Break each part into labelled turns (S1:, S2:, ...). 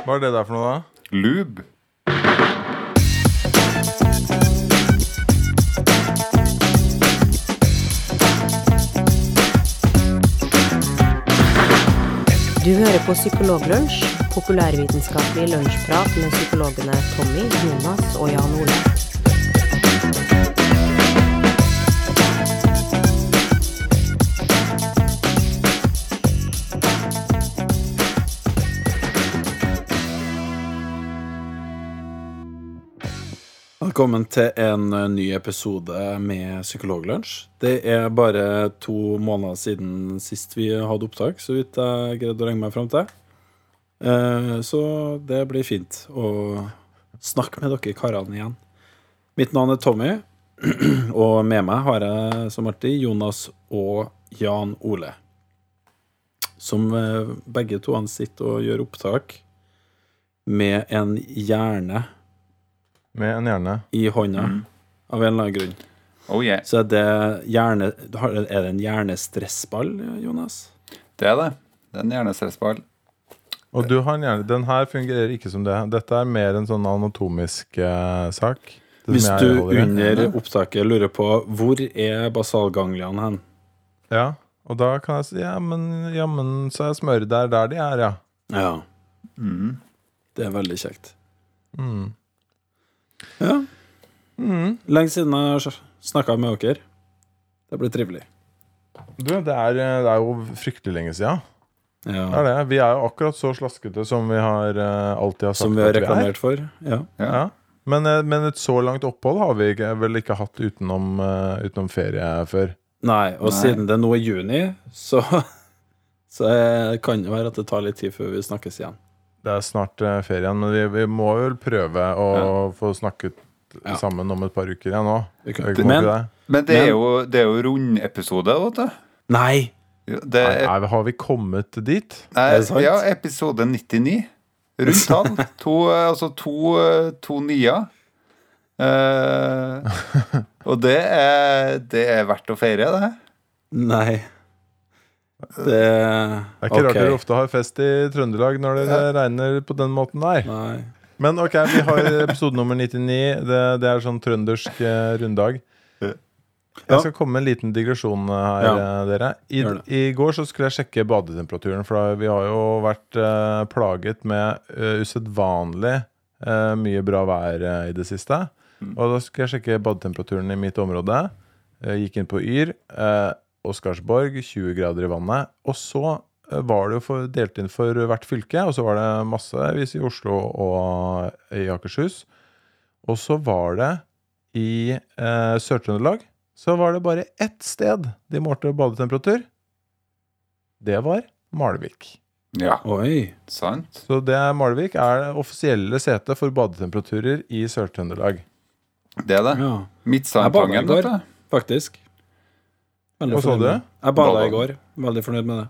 S1: Hva er det der for noe, da?
S2: Lube.
S3: Du hører på Psykologlunsj, populærvitenskapelig lunsjprat med psykologene Tommy, Jonas og Jan Ole.
S4: Velkommen til en eh, ny episode med Psykologlunsj. Det er bare to måneder siden sist vi hadde opptak, så vidt jeg greide å regne meg fram til. Eh, Så det blir fint å snakke med dere karene igjen. Mitt navn er Tommy, og med meg har jeg som alltid Jonas og Jan Ole. Som eh, begge to sitter og gjør opptak med en hjerne
S1: Med en hjerne.
S4: i hånda av en eller annen grunn.
S2: Oh yeah.
S4: Så er det hjerne, er det en hjernestressball, Jonas?
S2: Det er det. Det er en hjernestressball.
S1: Og du har en hjerne. Den her fungerer ikke som det. Dette er mer en sånn anatomisk uh, sak. Det
S4: Hvis du under opptaket lurer på hvor er basalgangliene hen?
S1: Ja, og da kan jeg si ja, men jammen så er smøret der der de er, ja.
S4: Ja,
S2: Mm.
S4: det er veldig kjekt.
S1: Mm.
S4: Ja. Lenge siden jeg har snakka med dere. Det blir trivelig.
S1: Du, det er, det er jo fryktelig lenge siden. Det er det. Vi er jo akkurat så slaskete som vi har uh, alltid har sagt
S4: Som vi har
S1: at vi er.
S4: reklamert for. Ja.
S1: Ja. Men, eh, men et så langt opphold har vi ikke, vel ikke hatt utenom, uh, utenom ferie før.
S4: Nei, og
S2: Nei.
S4: siden det nå er juni, så, så kan det være at det tar litt tid før vi snakkes igjen.
S1: Det er snart ferien, ferie igjen, men vi, vi må vel prøve å få snakket
S4: Ja.
S1: sammen om et par uker igjen nå.
S4: Men
S1: det?
S2: Men det
S4: Men-
S2: er jo, det er jo rundepisode, vet du.
S4: Nei!
S2: Det
S1: Nei,
S2: er,
S1: nei, har vi kommet dit?
S2: Nei,
S4: er det sant?
S2: ja, episode 99. Rundt tall. To, eh, altså to, eh, to nier. Uh, og det er, det er verdt å feire, det.
S4: Nei. Det
S1: Det er ikke rart dere ofte har fest i Trøndelag når det regner på den måten der.
S4: Nei.
S1: Men ok, vi har episode nummer 99. Det, det er sånn trøndersk eh, runddag. Jeg skal komme med en liten digresjon her,
S4: Ja.
S1: eh, dere. I, I går så skulle jeg sjekke badetemperaturen, for vi har jo vært uh, plaget med uh, usedvanlig uh, mye bra vær uh, i det siste. Og da skulle jeg sjekke badetemperaturen i mitt område. Jeg gikk inn på Yr. Eh, Oscarsborg, 20 grader i vannet. Og så eh, var det jo for, delt inn for hvert fylke, og så var det massevis i Oslo og i Akershus. Og så var det i eh, Sør-Trøndelag så var det bare ett sted de målte badetemperatur. Det var Malvik.
S2: Ja,
S4: Oi.
S2: sant?
S1: Så det er Malvik er det offisielle setet for badetemperaturer i Sør-Trøndelag.
S2: Det er det.
S4: Ja,
S2: du.
S4: faktisk. Veldig
S1: Hva sa du?
S4: Jeg bada i går. Veldig fornøyd med det.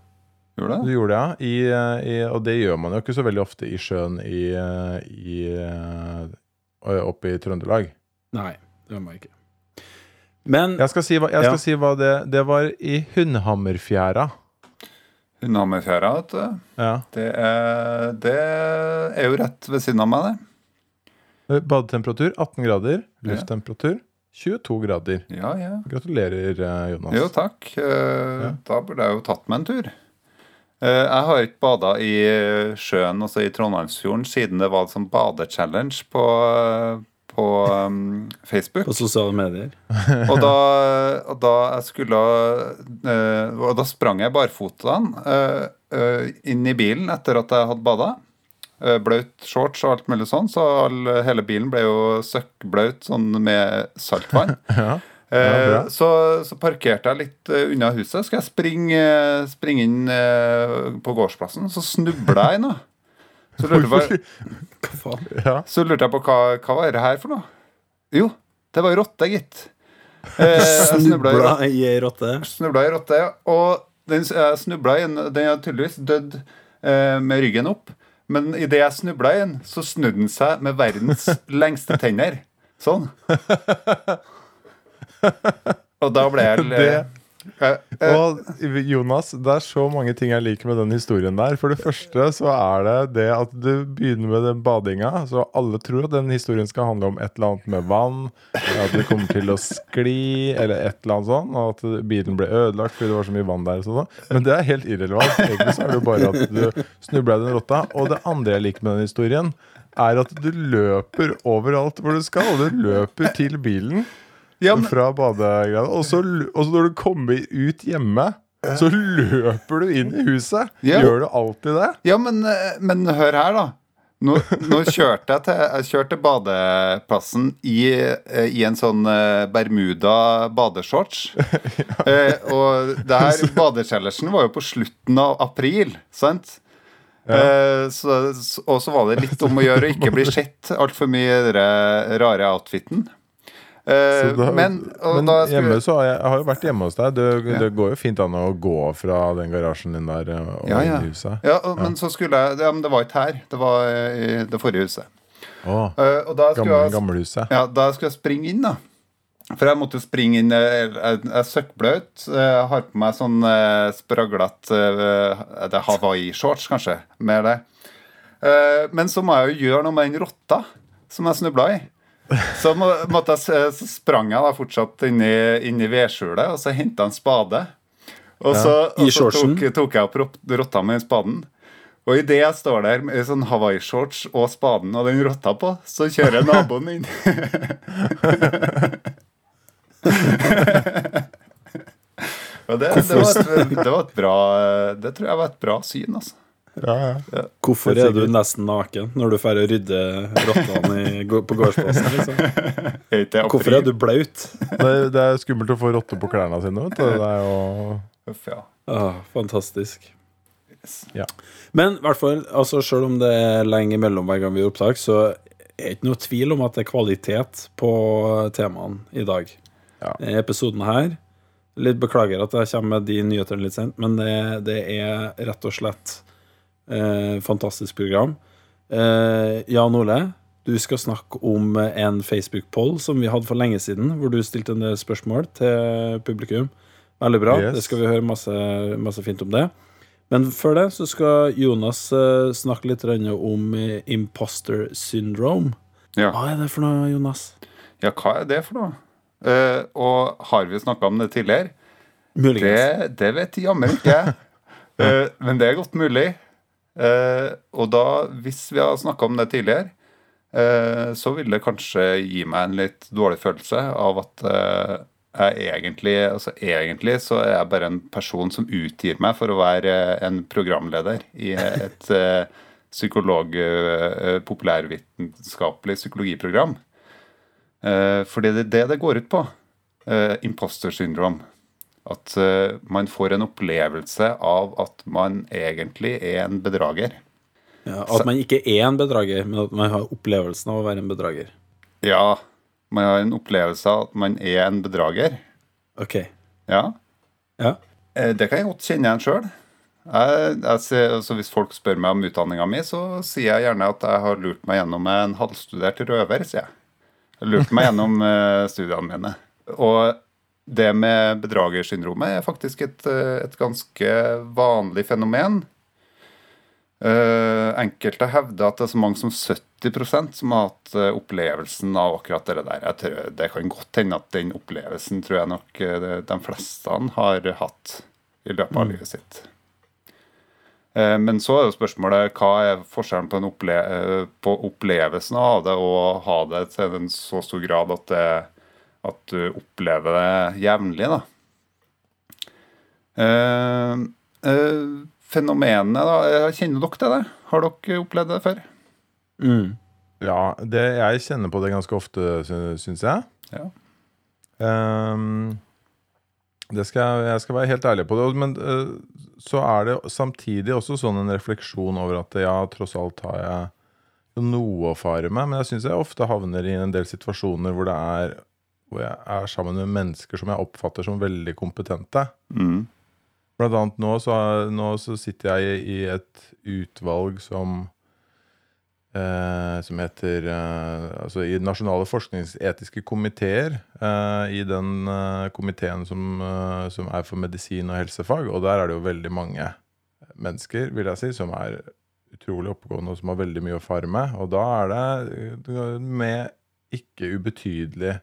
S2: Gjorde det?
S1: Du gjorde det, ja. I, eh, i, og det gjør man jo ikke så veldig ofte i sjøen i, eh, i, eh, oppe i Trøndelag.
S4: Nei, det gjør man ikke. Men
S1: Jeg skal si hva, jeg skal
S4: Ja.
S1: si hva det Det var i Hundhammerfjæra.
S2: Hundhammerfjæra, vet du.
S1: Ja.
S2: Det er, det er jo rett ved siden av meg, det.
S1: Badetemperatur 18 grader. Lufttemperatur 22 grader.
S2: Ja, ja.
S1: Gratulerer, eh, Jonas.
S2: Jo, takk. Eh,
S1: Ja.
S2: Da burde jeg jo tatt meg en tur. Eh, jeg har ikke bada i sjøen, altså i Trondheimsfjorden, siden det var sånn badechallenge på, på um, Facebook.
S4: på sosiale medier.
S2: Og da, og da jeg skulle eh, Og da sprang jeg barfotene eh, inn i bilen etter at jeg hadde bada. Eh, Blaut shorts og alt mulig sånn, så all, hele bilen ble jo søkkblaut sånn med saltvann.
S1: Ja. Ja,
S2: så, så parkerte jeg litt eh, unna huset. Skal jeg springe, eh, springe inn eh, på gårdsplassen, så snubla jeg inn. da. Så lurte, jeg på, så lurte jeg på hva, hva var det her for noe. Jo, det var rotte, gitt. Eh, snubla i
S4: ei rotte.
S2: Snubla i rotte, ja. Og den jeg snubla i Den har tydeligvis dødd eh, med ryggen opp. Men idet jeg snubla i den, så snudde den seg med verdens lengste tenner. Sånn. Og da ble jeg
S1: Det
S2: Eh, eh,
S1: Og Jonas, det er så mange ting jeg liker med den historien der. For det første så er det det at du begynner med den badinga. Så alle tror at den historien skal handle om et eller annet med vann. At det kommer til å skli, eller et eller annet sånn. Og at bilen ble ødelagt fordi det var så mye vann der. sånn. Men det er helt irrelevant. Egentlig så er det jo bare at du snubla i den rotta. Og det andre jeg liker med den historien, er at du løper overalt hvor du skal. Og du løper til bilen
S2: ja, men,
S1: fra badegreiene. Og så når du kommer ut hjemme, så løper du inn i huset.
S2: Ja.
S1: Gjør du alltid det?
S2: ja men, eh, men hør her, da. Nå, nå kjørte jeg til, jeg kjørte badeplassen i, eh, i en sånn eh, Bermuda badeshorts. Eh, og der badekjellersen var jo på slutten av april, sant? Eh, så, så- og så var det litt om å gjøre å ikke bli sett altfor mye i den rare outfiten. Eh,
S1: da-
S2: men
S1: men
S2: skulle,
S1: hjemme så har jeg, jeg har jo vært hjemme hos deg. Det,
S2: Ja.
S1: det går jo fint an å gå fra den garasjen din der eh, og
S2: Ja, ja.
S1: inn i huset.
S2: ja, og, Men så skulle jeg ja, Men det var ikke her. Det var eh, i det forrige huset.
S1: Oh,
S2: uh, og da skulle
S1: gamle,
S2: jeg
S1: gamlehuset.
S2: Ja, da skulle jeg springe inn, da. For jeg måtte springe inn eh, Jeg jeg er søkkblaut. eh, Jeg har på meg sånn uh, spraglete Det er Hawaii-shorts, kanskje. Med det. Eh, men så må jeg jo gjøre noe med den rotta som jeg snubla i. Så, må, måtte jeg, så sprang jeg da fortsatt inn i, inn i vedskjulet, og så henta en spade. Og så,
S4: ja,
S2: og så tok, tok jeg opp rot- rotta med spaden. Og idet jeg står der med sånn Hawaii-shorts og spaden og den rotta på, så kjører naboen inn. det, det, var et, det var et bra Det tror jeg var et bra syn, altså.
S1: Ja, ja.
S4: Hvorfor
S1: er,
S4: er du nesten naken når du drar og rydder rottene på gårdsplassen? Liksom? Hvorfor er du blaut?
S1: Det, det er skummelt å få rotter på klærne sine. Vet du. Det er jo
S2: Uff, ja.
S4: Ah, fantastisk.
S1: Ja.
S4: Men i hvert fall, altså, selv om det er lenge mellom hver gang vi gjør opptak, så er det ikke noe tvil om at det er kvalitet på temaene i dag.
S1: Ja.
S4: Episoden her Litt beklager at jeg kommer med de nyhetene litt sent, men det, det er rett og slett eh, fantastisk program. Eh, Jan Ole, du skal snakke om en Facebook-poll som vi hadde for lenge siden, hvor du stilte en del spørsmål til publikum. Veldig bra.
S1: Yes.
S4: Det skal vi høre masse, masse fint om det. Men før det så skal Jonas eh, snakke litt om eh, imposter syndrome.
S2: Ja.
S4: Hva er det for noe, Jonas?
S2: ja, hva er det for noe? Uh, og har vi snakka om det tidligere?
S4: Muligens.
S2: Det, det vet jammen ikke jeg. Uh, men det er godt mulig. Eh, og da, hvis vi har snakka om det tidligere, eh, så vil det kanskje gi meg en litt dårlig følelse av at eh, jeg egentlig Altså egentlig så er jeg bare en person som utgir meg for å være eh, en programleder i et eh, psykolog, eh, populærvitenskapelig psykologiprogram. Fordi det er det det går ut på. Imposter syndrome. At eh, man får en opplevelse av at man egentlig er en bedrager.
S4: Ja, at man ikke er en bedrager, men at man har opplevelsen av å være en bedrager.
S2: Ja, man har en opplevelse av at man er en bedrager.
S4: Ok.
S2: Ja,
S4: Ja.
S2: eh, det kan jeg godt kjenne igjen sjøl. Altså hvis folk spør meg om utdanninga mi, så sier jeg gjerne at jeg har lurt meg gjennom en halvstudert røver, sier jeg. Jeg lurt meg gjennom eh, studiene mine. Og det med bedragersyndromet er faktisk et, eh, et ganske vanlig fenomen. Uh, enkelte hevder at det er så mange som 70% som har hatt uh, opplevelsen av akkurat det der. Jeg tror, det kan godt hende at den opplevelsen tror jeg nok uh, de- fleste har hatt i løpet av livet sitt. Men så er jo spørsmålet hva er forskjellen på, en opple på opplevelsen av det og ha det til en så stor grad at, det, at du opplever det jevnlig, da. Eh, eh, Fenomenet, da. eh, Kjenner dere til det? Har dere opplevd det før?
S4: Mm.
S1: Ja, det, jeg kjenner på det ganske ofte, sy- syns jeg.
S2: Ja.
S1: Um, det skal jeg skal være helt ærlig på det. Men uh, så er det samtidig også sånn en refleksjon over at ja, tross alt har jeg noe å fare med. Men jeg syns jeg ofte havner i en del situasjoner hvor det er hvor jeg er sammen med mennesker som jeg oppfatter som veldig kompetente.
S2: Mm.
S1: Blant annet nå så, nå så sitter jeg i, et utvalg som eh, som heter eh, Altså i nasjonale forskningsetiske komiteer. Eh, I den eh, komiteen som, eh, som er for medisin og helsefag. Og der er det jo veldig mange mennesker, vil jeg si, som er utrolig oppegående og som har veldig mye å fare med. Og da er det eh, med ikke ubetydelig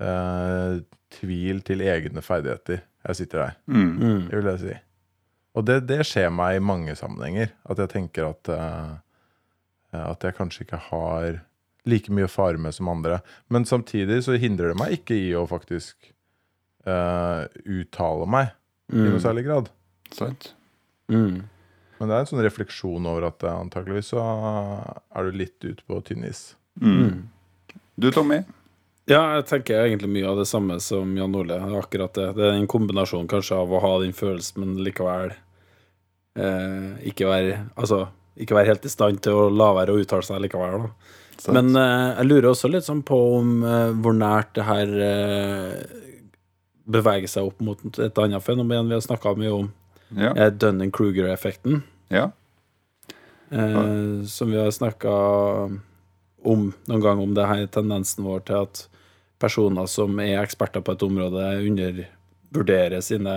S1: eh, tvil til egne ferdigheter jeg sitter der.
S2: Mm.
S4: Mm.
S1: Det vil jeg si. Og det, det skjer meg i mange sammenhenger. At jeg tenker at uh, At jeg kanskje ikke har like mye å fare med som andre. Men samtidig så hindrer det meg ikke i å faktisk uh, uttale meg i noe
S4: Mm.
S1: særlig grad.
S2: Sant?
S4: Mm.
S1: Men det er en sånn refleksjon over at antakeligvis så er du litt ute på tynn is.
S2: Mm. Du, Tommy?
S4: Ja, jeg tenker egentlig mye av det samme som Jan Ole. Akkurat det. Det er en kombinasjon kanskje av å ha den følelsen, men likevel eh, ikke være Altså, ikke være helt i stand til å la være å uttale seg likevel, da.
S2: Sant?
S4: Men eh, jeg lurer også litt sånn på om eh, hvor nært det her eh, beveger seg opp mot et annet fenomen vi har snakka mye om,
S2: ja.
S4: Dunning-Kruger-effekten.
S2: ja.
S4: Eh, som vi har snakka om noen gang, om det her tendensen vår til at personer som er eksperter på et område, undervurderer sine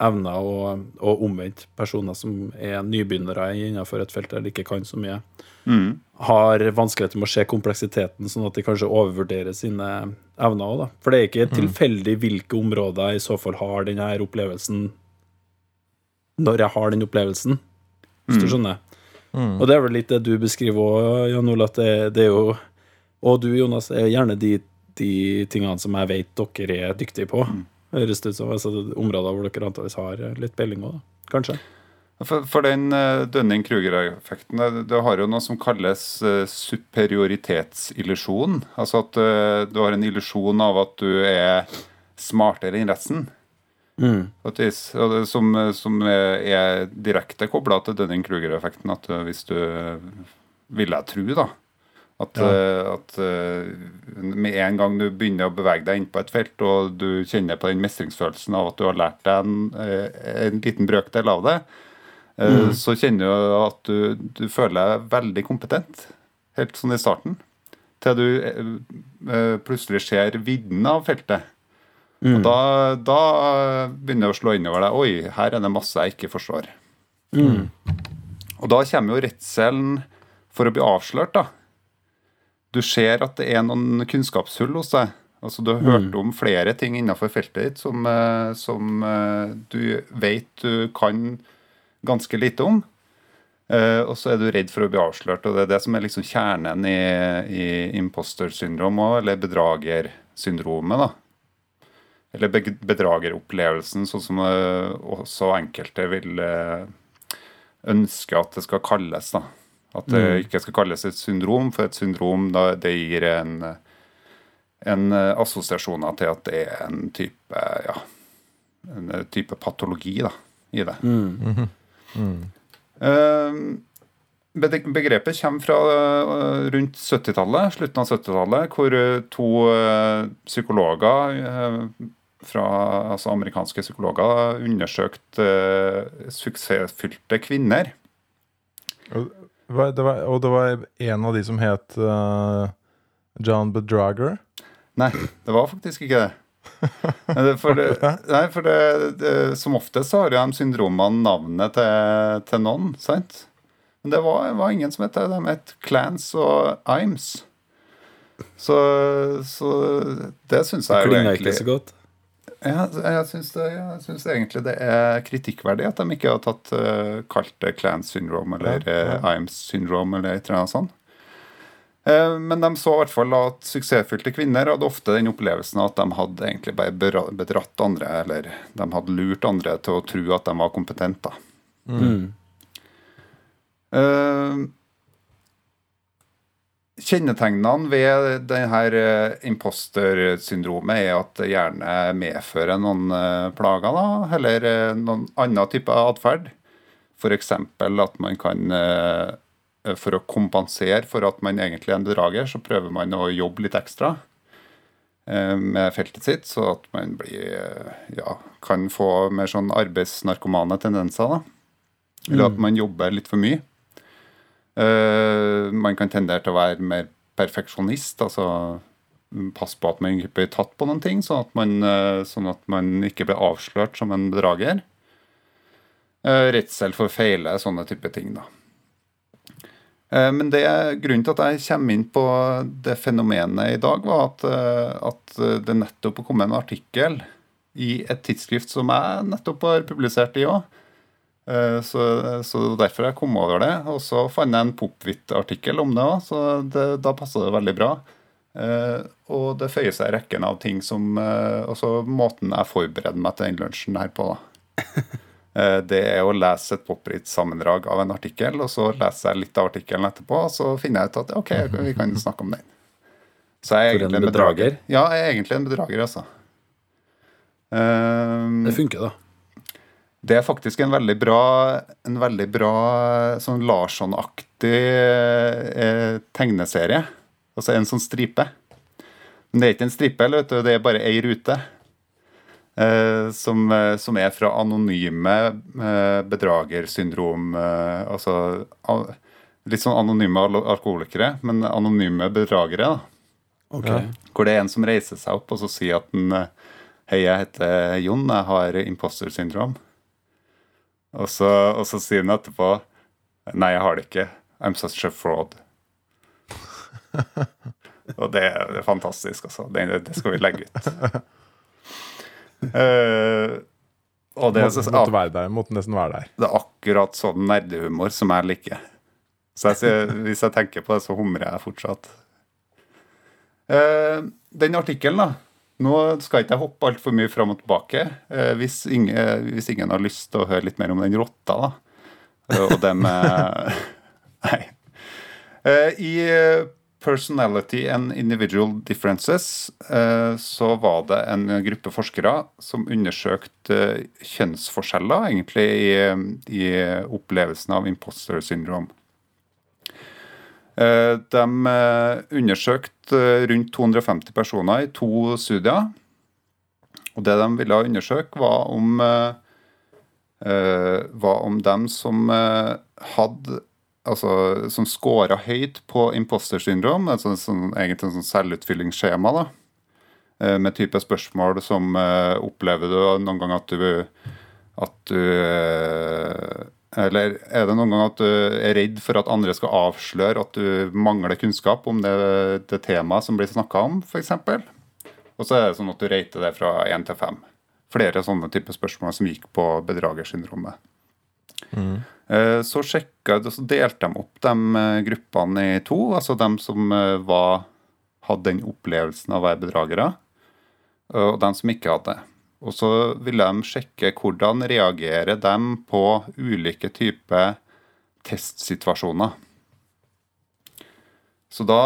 S4: evner, og, og omvendt personer som er nybegynnere innenfor et felt eller ikke kan så mye,
S2: Mm.
S4: har vanskeligheter med å se kompleksiteten, sånn at de kanskje overvurderer sine evner òg, da. For det er ikke tilfeldig hvilke områder jeg i så fall har denne opplevelsen når jeg har den opplevelsen, hvis du skjønner. Og det er vel litt det du beskriver òg, Jan Olav, at det, det er jo Og du, Jonas, er gjerne de, de tingene som jeg vet dere er dyktige på. Høres det ut som altså, områder hvor dere antakeligvis har litt peiling òg, kanskje.
S2: For, for den uh, Dønning-Kruger-effekten, det, det har jo noe som kalles uh, superioritets-illusjon. Altså at uh, du har en illusjon av at du er smartere enn resten.
S4: Mm.
S2: det, som, som er, direkte kobla til Dønning-Kruger-effekten. At hvis du Vil jeg tro, da. At, uh, at uh, med en gang du begynner å bevege deg inn på et felt, og du kjenner på den mestringsfølelsen av at du har lært deg en, uh, en liten brøkdel av det, uh, så kjenner du at du, du føler deg veldig kompetent. Helt sånn i starten. Til du plutselig ser vidden av feltet. Og da, da begynner det å slå innover deg Oi, her er det masse jeg ikke forstår. Og da kommer jo redselen for å bli avslørt, da. Du ser at det er noen kunnskapshull hos deg. Altså Du har hørt om flere ting innenfor feltet ditt som, eh, som eh, du vet du kan ganske lite om. Eh, og så er du redd for å bli avslørt, og det er det som er liksom kjernen i, i imposter syndrom òg, eller bedragersyndromet. da eller bedrageropplevelsen, sånn som også enkelte vil ønske at det skal kalles. da. At det ikke skal kalles et syndrom, for et syndrom da, det gir en, en eh, assosiasjoner til at det er en type ja, en eh, type patologi da, i det. Mm. Mm. Begrepet kommer fra eh, rundt 70-tallet, slutten av 70-tallet, hvor to psykologer fra altså amerikanske psykologer undersøkte eh, suksessfylte kvinner.
S1: Det var, og det var en av de som het uh, John Bedrager.
S2: Nei, det var faktisk ikke det. For, det, nei, for det, det, som oftest så har jo de syndromene navnet til, til noen, sant? Men det var, var ingen som het det. De het Clans og Imes. Så, så det syns jeg jo
S4: Klinger
S2: egentlig
S4: ikke så godt.
S2: Ja, jeg syns, det, jeg syns egentlig det er kritikkverdig at de ikke har tatt uh, kalt det Clan syndrome eller
S1: Ja,
S2: ja. Imes syndrome eller et eller annet sånt. Eh, men de så i hvert fall at suksessfylte kvinner hadde ofte den opplevelsen at de hadde egentlig bare bedratt andre, eller de hadde lurt andre til å tro at de var kompetente.
S4: Mm.
S2: Eh, Kjennetegnene ved denne impostersyndromet er at det gjerne medfører noen eh, plager, da, eller eh, noen annen type atferd. F.eks. at man kan eh, For å kompensere for at man egentlig er en bedrager, så prøver man å jobbe litt ekstra eh, med feltet sitt, så at man blir, eh, ja, kan få mer sånn arbeidsnarkomane tendenser. da. Eller at man jobber litt for mye. Eh, man kan tendere til å være mer perfeksjonist. altså Passe på at man ikke blir tatt på noen ting, sånn at man, eh, sånn at man ikke blir avslørt som en bedrager. Eh, redsel for feile, sånne type ting. da. Men det, grunnen til at jeg kommer inn på det fenomenet i dag, var at, at det nettopp kom en artikkel i et tidsskrift som jeg nettopp har publisert i òg. Så, så derfor jeg kom over det. Og så fant jeg en Popvit-artikkel om det òg, så det, da passa det veldig bra. Uh, og det føyer seg rekken av ting som Også måten jeg forbereder meg til den lunsjen her på. da. det er å lese et Popritt-sammendrag av en artikkel, og så leser jeg litt av artikkelen etterpå, og så finner jeg ut at ok, vi kan snakke om den. Så jeg er egentlig en bedrager. Ja, jeg er egentlig en bedrager, altså.
S4: det funker, da.
S2: Det er faktisk en veldig bra, en veldig bra sånn Larsson-aktig tegneserie. Altså en sånn stripe. Men det er ikke en stripe, vet du, det er bare ei rute. Eh, som, eh, som, er fra anonyme eh, bedragersyndrom eh, Altså al, litt sånn anonyme al alkoholikere, men anonyme bedragere. da.
S4: Okay.
S2: Hvor det er en som reiser seg opp og så sier at den, eh, Hei, jeg heter Jon, jeg har imposter syndrom. Og så, og så sier han etterpå Nei, jeg har det ikke. I'm such a fraud. Og det, det, er fantastisk, altså. Det, det, skal vi legge ut. Uh,
S1: og det, måtte, måtte være der, måtte nesten være der.
S2: Det er akkurat sånn nerdehumor som jeg liker. Så jeg, hvis jeg tenker på det, så humrer jeg fortsatt. Uh, den artikkelen, da. Nå skal ikke jeg hoppe altfor mye fram og tilbake. Uh, hvis, ingen, hvis, ingen, har lyst til å høre litt mer om den rotta, da. og dem Nei. I Personality and Individual Differences eh, så var det en gruppe forskere som undersøkte kjønnsforskjeller egentlig i, i opplevelsen av imposter syndrom. Eh, de eh, undersøkte rundt 250 personer i to studier. Og det de ville undersøke, var om, var om dem som hadde altså, som scora høyt på imposter syndrom, altså sånn, egentlig et sånn selvutfyllingsskjema, da, eh, med type spørsmål som Opplever du noen gang at du at du Eller er det noen gang at du er redd for at andre skal avsløre at du mangler kunnskap om det, det temaet som blir snakka om, f.eks.? Og så er det sånn at du rater det fra én til fem. Flere sånne type spørsmål som gikk på bedragersyndromet. Mm. Eh, så sjekka så delte de opp de eh, gruppene i to. Altså de som eh, var, hadde den opplevelsen av å være bedragere, og de som ikke hadde. Og så ville de sjekke hvordan reagerer de på ulike typer testsituasjoner. Så da,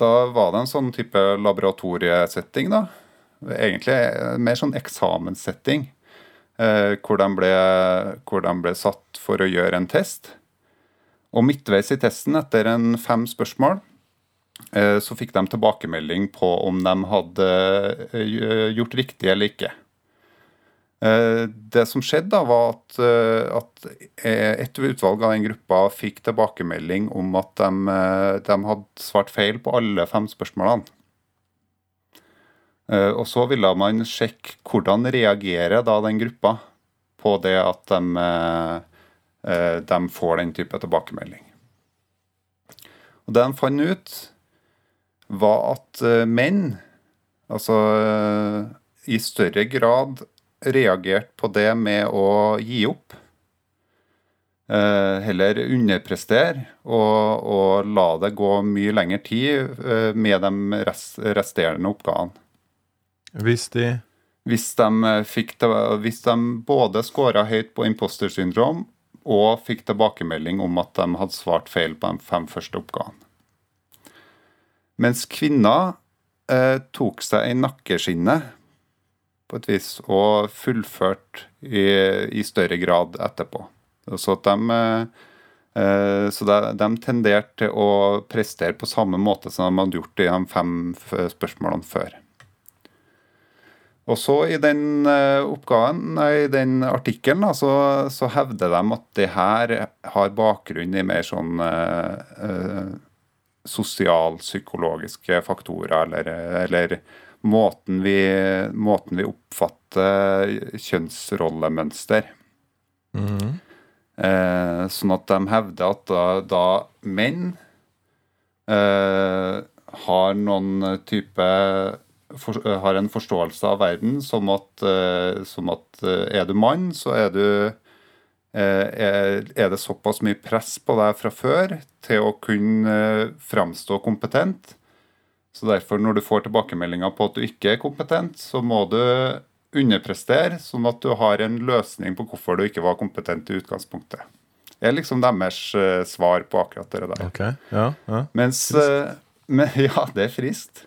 S2: da, var det en sånn type laboratoriesetting, da. Egentlig mer sånn eksamenssetting. Eh, hvor de, ble, hvor de ble satt for å gjøre en test. Og midtveis i testen, etter en fem spørsmål, så fikk de tilbakemelding på om de hadde eh, gjort riktig eller ikke. Det som skjedde, da, var at, et utvalg av den gruppa fikk tilbakemelding om at de, de hadde svart feil på alle fem spørsmålene. Eh, og så ville man sjekke hvordan reagerer da den gruppa på det at de, eh, eh, de får den type tilbakemelding. Og Det de fant ut, var at menn, altså i større grad reagerte på det med å gi opp. heller underprestere og, og, la det gå mye lengre tid med de resterende oppgavene.
S1: Hvis de
S2: Hvis de, eh, fikk, hvis de både scora høyt på imposter syndrom og fikk tilbakemelding om at de hadde svart feil på de fem første oppgavene. Mens kvinner eh, tok seg i nakkeskinnet på et vis og fullførte i, i større grad etterpå. Så, de, eh, så de, de tenderte til å prestere på samme måte som de hadde gjort i de fem spørsmålene før. Og så i den eh, oppgaven, i den artikkelen, så, så hevder de at det her har bakgrunn i mer sånn uh, eh, sosialpsykologiske faktorer, eller, eller måten, vi, måten vi oppfatter kjønnsrollemønster. Eh, sånn at de hevder at da, da menn eh, har noen type for, har en forståelse av verden som at, eh, som at eh, er du mann, så er du er, er det såpass mye press på deg fra før til å kunne eh, framstå kompetent. Så derfor, når du får tilbakemeldinger på at du ikke er kompetent, så må du underprestere, sånn at du har en løsning på hvorfor du ikke var kompetent i utgangspunktet. Det er liksom deres eh, svar på akkurat det der.
S1: Ok, ja, ja.
S2: Mens eh, men, Ja, det er friskt.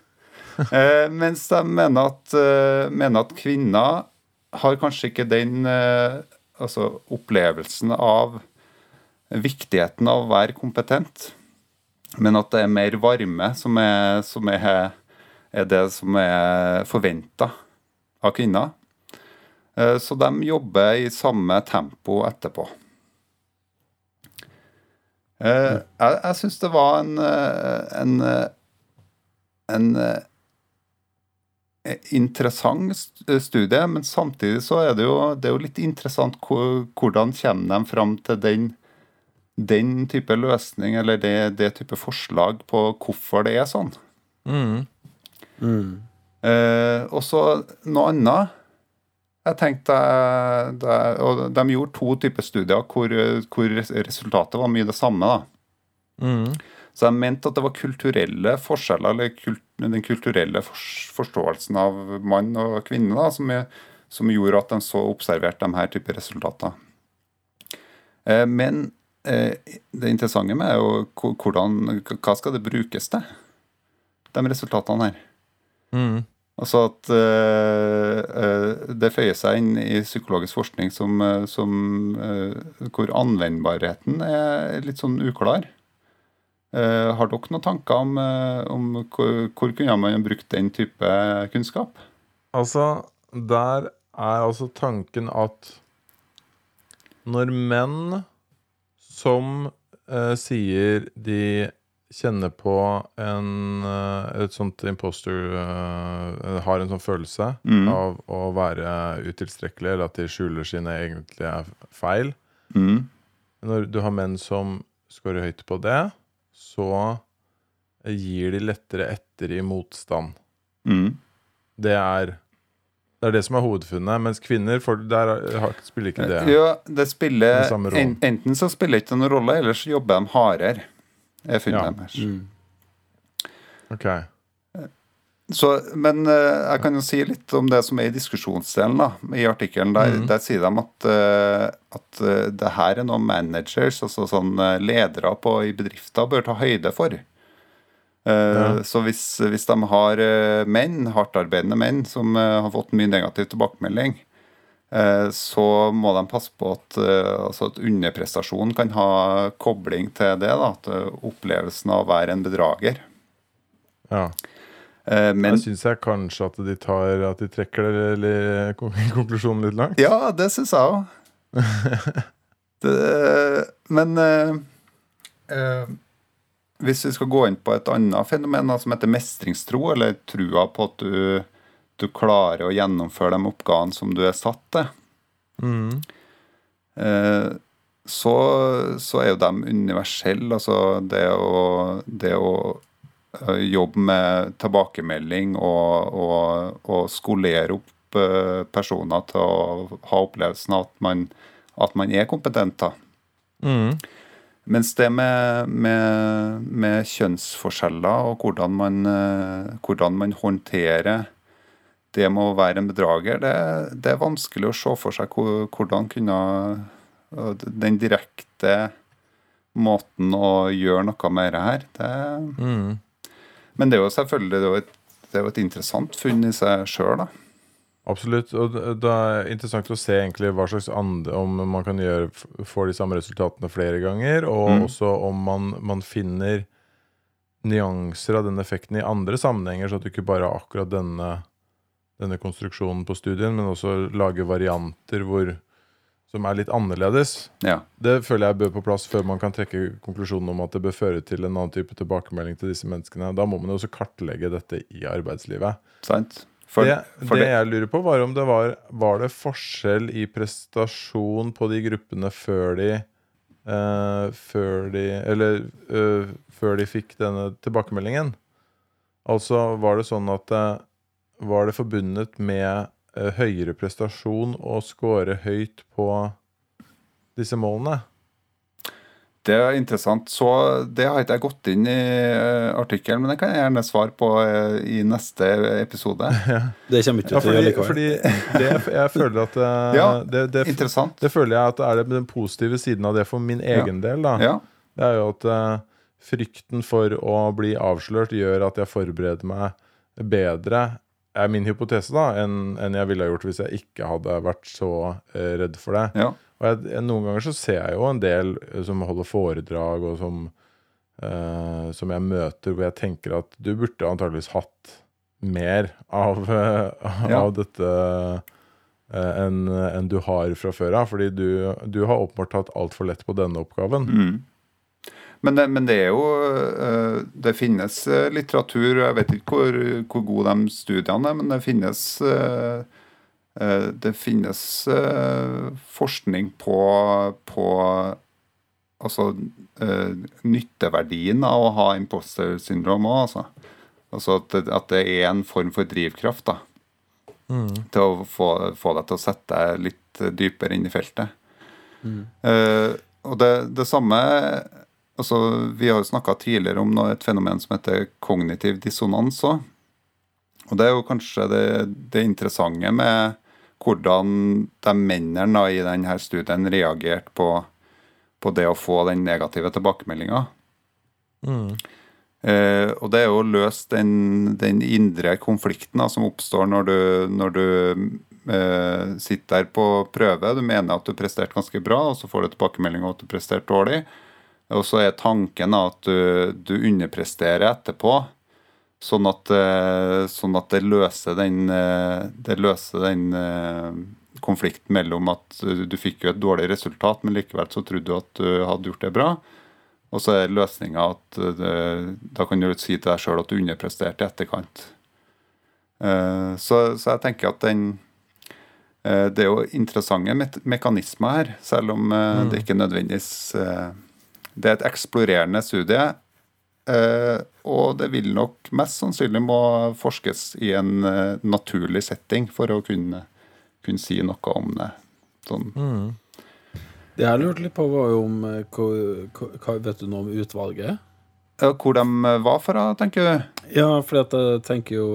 S2: Eh, mens de mener at, eh, mener at kvinner har kanskje ikke den eh, altså opplevelsen av viktigheten av å være kompetent, men at det er mer varme som er, som er, er det som er forventa av kvinner. Eh, Så de jobber i samme tempo etterpå. Eh, Jeg, jeg syns det var en, eh, en, en interessant studie, men samtidig så er det jo, det er jo litt interessant hvordan kommer de fram til den, den type løsning, eller det, det type forslag på hvorfor det er sånn.
S1: Mm.
S2: Eh, og så noe annet. Jeg tenkte, eh, det, og De gjorde to typer studier hvor, hvor resultatet var mye det samme. da.
S1: Mm.
S2: Så jeg mente at det var kulturelle forskjeller, eller kult, den kulturelle forståelsen av mann og kvinne, da, som, er, som gjorde at de så observerte de her typer resultater. Eh, men eh, det interessante med er jo hvordan, hva skal det brukes til, de resultatene her.
S1: Mm.
S2: Altså at eh, det føyer seg inn i psykologisk forskning som, som hvor anvendbarheten er litt sånn uklar. Eh, har dere noen tanker om, eh, om hvor, hvor kunne man brukt den type kunnskap?
S1: Altså, der er altså tanken at når menn som eh, sier de kjenner på en, eh, et sånt imposter eh, Har en sånn følelse
S2: Mm.
S1: av å være utilstrekkelig, eller at de skjuler sine egentlige feil
S2: Mm.
S1: Når du har menn som scorer høyt på det, så gir de lettere etter i motstand.
S2: Mm.
S1: Det er det er det som er hovedfunnet. Mens kvinner for der spiller ikke det.
S2: Ja, det spiller
S1: Den samme rollen.
S2: en, Enten så spiller det ikke noen rolle, eller så jobber de hardere. er funnet
S1: Ja.
S2: deres.
S4: Mm.
S1: Ok.
S2: Så, men eh, jeg kan jo si litt om det som er i diskusjonsdelen da, i artikkelen. Der,
S1: mm.
S2: der sier de at, eh, at eh, det her er noe managers, altså sånn ledere på, i bedrifter, bør ta høyde for.
S1: Ja.
S2: Så hvis, hvis de har menn, hardtarbeidende menn, som har fått mye negativ tilbakemelding, så må de passe på at, altså at underprestasjon kan ha kobling til det. Da, eh, opplevelsen av å være en bedrager.
S1: Ja.
S2: Eh, Men
S1: Jeg syns jeg kanskje at de tar At de trekker det, eller, konklusjonen litt langt.
S2: Ja, det syns jeg òg. Men eh, eh, hvis vi skal gå inn på et annet fenomen som heter mestringstro, eller trua på at du, du klarer å gjennomføre de oppgavene som du er satt til,
S1: Mm.
S2: eh, så, så er jo de universelle. Altså det å, det å eh, jobbe med tilbakemelding og, og, og skolere opp eh, personer til å ha opplevelsen av at man, at man er kompetent. da.
S1: Mm.
S2: Mens det med, med, med kjønnsforskjeller og hvordan man, eh, hvordan man håndterer det med å være en bedrager, det, det er vanskelig å se for seg hvordan kunne den direkte måten å gjøre noe med det her. Det,
S1: Mm.
S2: Men det er jo selvfølgelig det er et, det er et interessant funn i seg sjøl, da.
S1: Absolutt. Og det det er interessant å se egentlig hva slags andre Om man kan gjøre får de samme resultatene flere ganger, og
S2: Mm.
S1: også om man, man finner nyanser av den effekten i andre sammenhenger, så at du ikke bare har akkurat denne denne konstruksjonen på studien, men også lager varianter hvor, som er litt annerledes.
S2: Ja.
S1: Det føler jeg bør på plass før man kan trekke konklusjonen om at det bør føre til en annen type tilbakemelding til disse menneskene. Da må man jo også kartlegge dette i arbeidslivet.
S2: Sant? For,
S1: det,
S2: for
S1: det
S2: det,
S1: jeg lurer på, var om det var Var det forskjell i prestasjon på de gruppene før de uh, Før de Eller uh, før de fikk denne tilbakemeldingen? Altså, var det sånn at eh, Var det forbundet med høyere prestasjon og score høyt på disse målene?
S2: det er interessant. Så det har ikke jeg gått inn i uh, artikkelen, men det kan jeg gjerne svare på eh, i neste episode.
S4: Det kommer ikke
S1: Ja,
S4: til å gjøre
S1: fordi,
S4: likevel.
S1: jeg føler at eh,
S2: Ja,
S1: det, det,
S2: Interessant.
S1: det føler jeg at er det den positive siden av det for min egen del. da
S2: Ja.
S1: Det er jo at eh, frykten for å bli avslørt gjør at jeg forbereder meg bedre, er min hypotese, da, enn en jeg ville ha gjort hvis jeg ikke hadde vært så eh, redd for det.
S2: ja.
S1: Og jeg, noen ganger så ser jeg jo en del eh, som holder foredrag, og som, eh, som jeg møter, hvor jeg tenker at du burde antageligvis hatt mer av, eh,
S2: Ja.
S1: av dette eh, enn en du har fra før av. Fordi du, du har åpenbart tatt altfor lett på denne oppgaven.
S2: Mm. Men, det, men det er jo eh, Det finnes eh, litteratur, jeg vet ikke hvor, hvor gode de studiene er, men det finnes eh, det finnes forskning på, på altså, nytteverdien av å ha imposter syndrom òg, altså. Altså at at det er en form for drivkraft da, til å få, få deg til å sette deg litt dypere inn i feltet. Eh, og det, det samme altså Vi har jo snakka tidligere om et fenomen som heter kognitiv dissonans òg. Og det er jo kanskje det, det interessante med hvordan de mennene i denne studien reagerte på, på det å få den negative tilbakemeldinga. Eh, og det er jo å løse den, den indre konflikten da, som oppstår når du, når du eh, sitter der på prøve. Du mener at du presterte ganske bra, og så får du tilbakemelding om at du presterte dårlig. Og så er tanken at du, du underpresterer etterpå, sånn at, eh, sånn at det løser den, eh, det løser den eh, konflikten mellom at du, fikk jo et dårlig resultat, men likevel så trodde du at du hadde gjort det bra. Og så er løsninga at det, da kan du si til deg sjøl at du underpresterte i etterkant. Så, så jeg tenker at den Det er jo interessante me mekanismer her, selv om det ikke nødvendigvis Det er et eksplorerende studie. eh, Og det vil nok mest sannsynlig må forskes i en eh, naturlig setting for å kunne, kunne si noe om det. Sånn.
S4: Det jeg lurte litt på, var jo om eh, hva Vet du noe om utvalget?
S2: Hvor de var fra, tenker du?
S4: Ja, for jeg tenker jo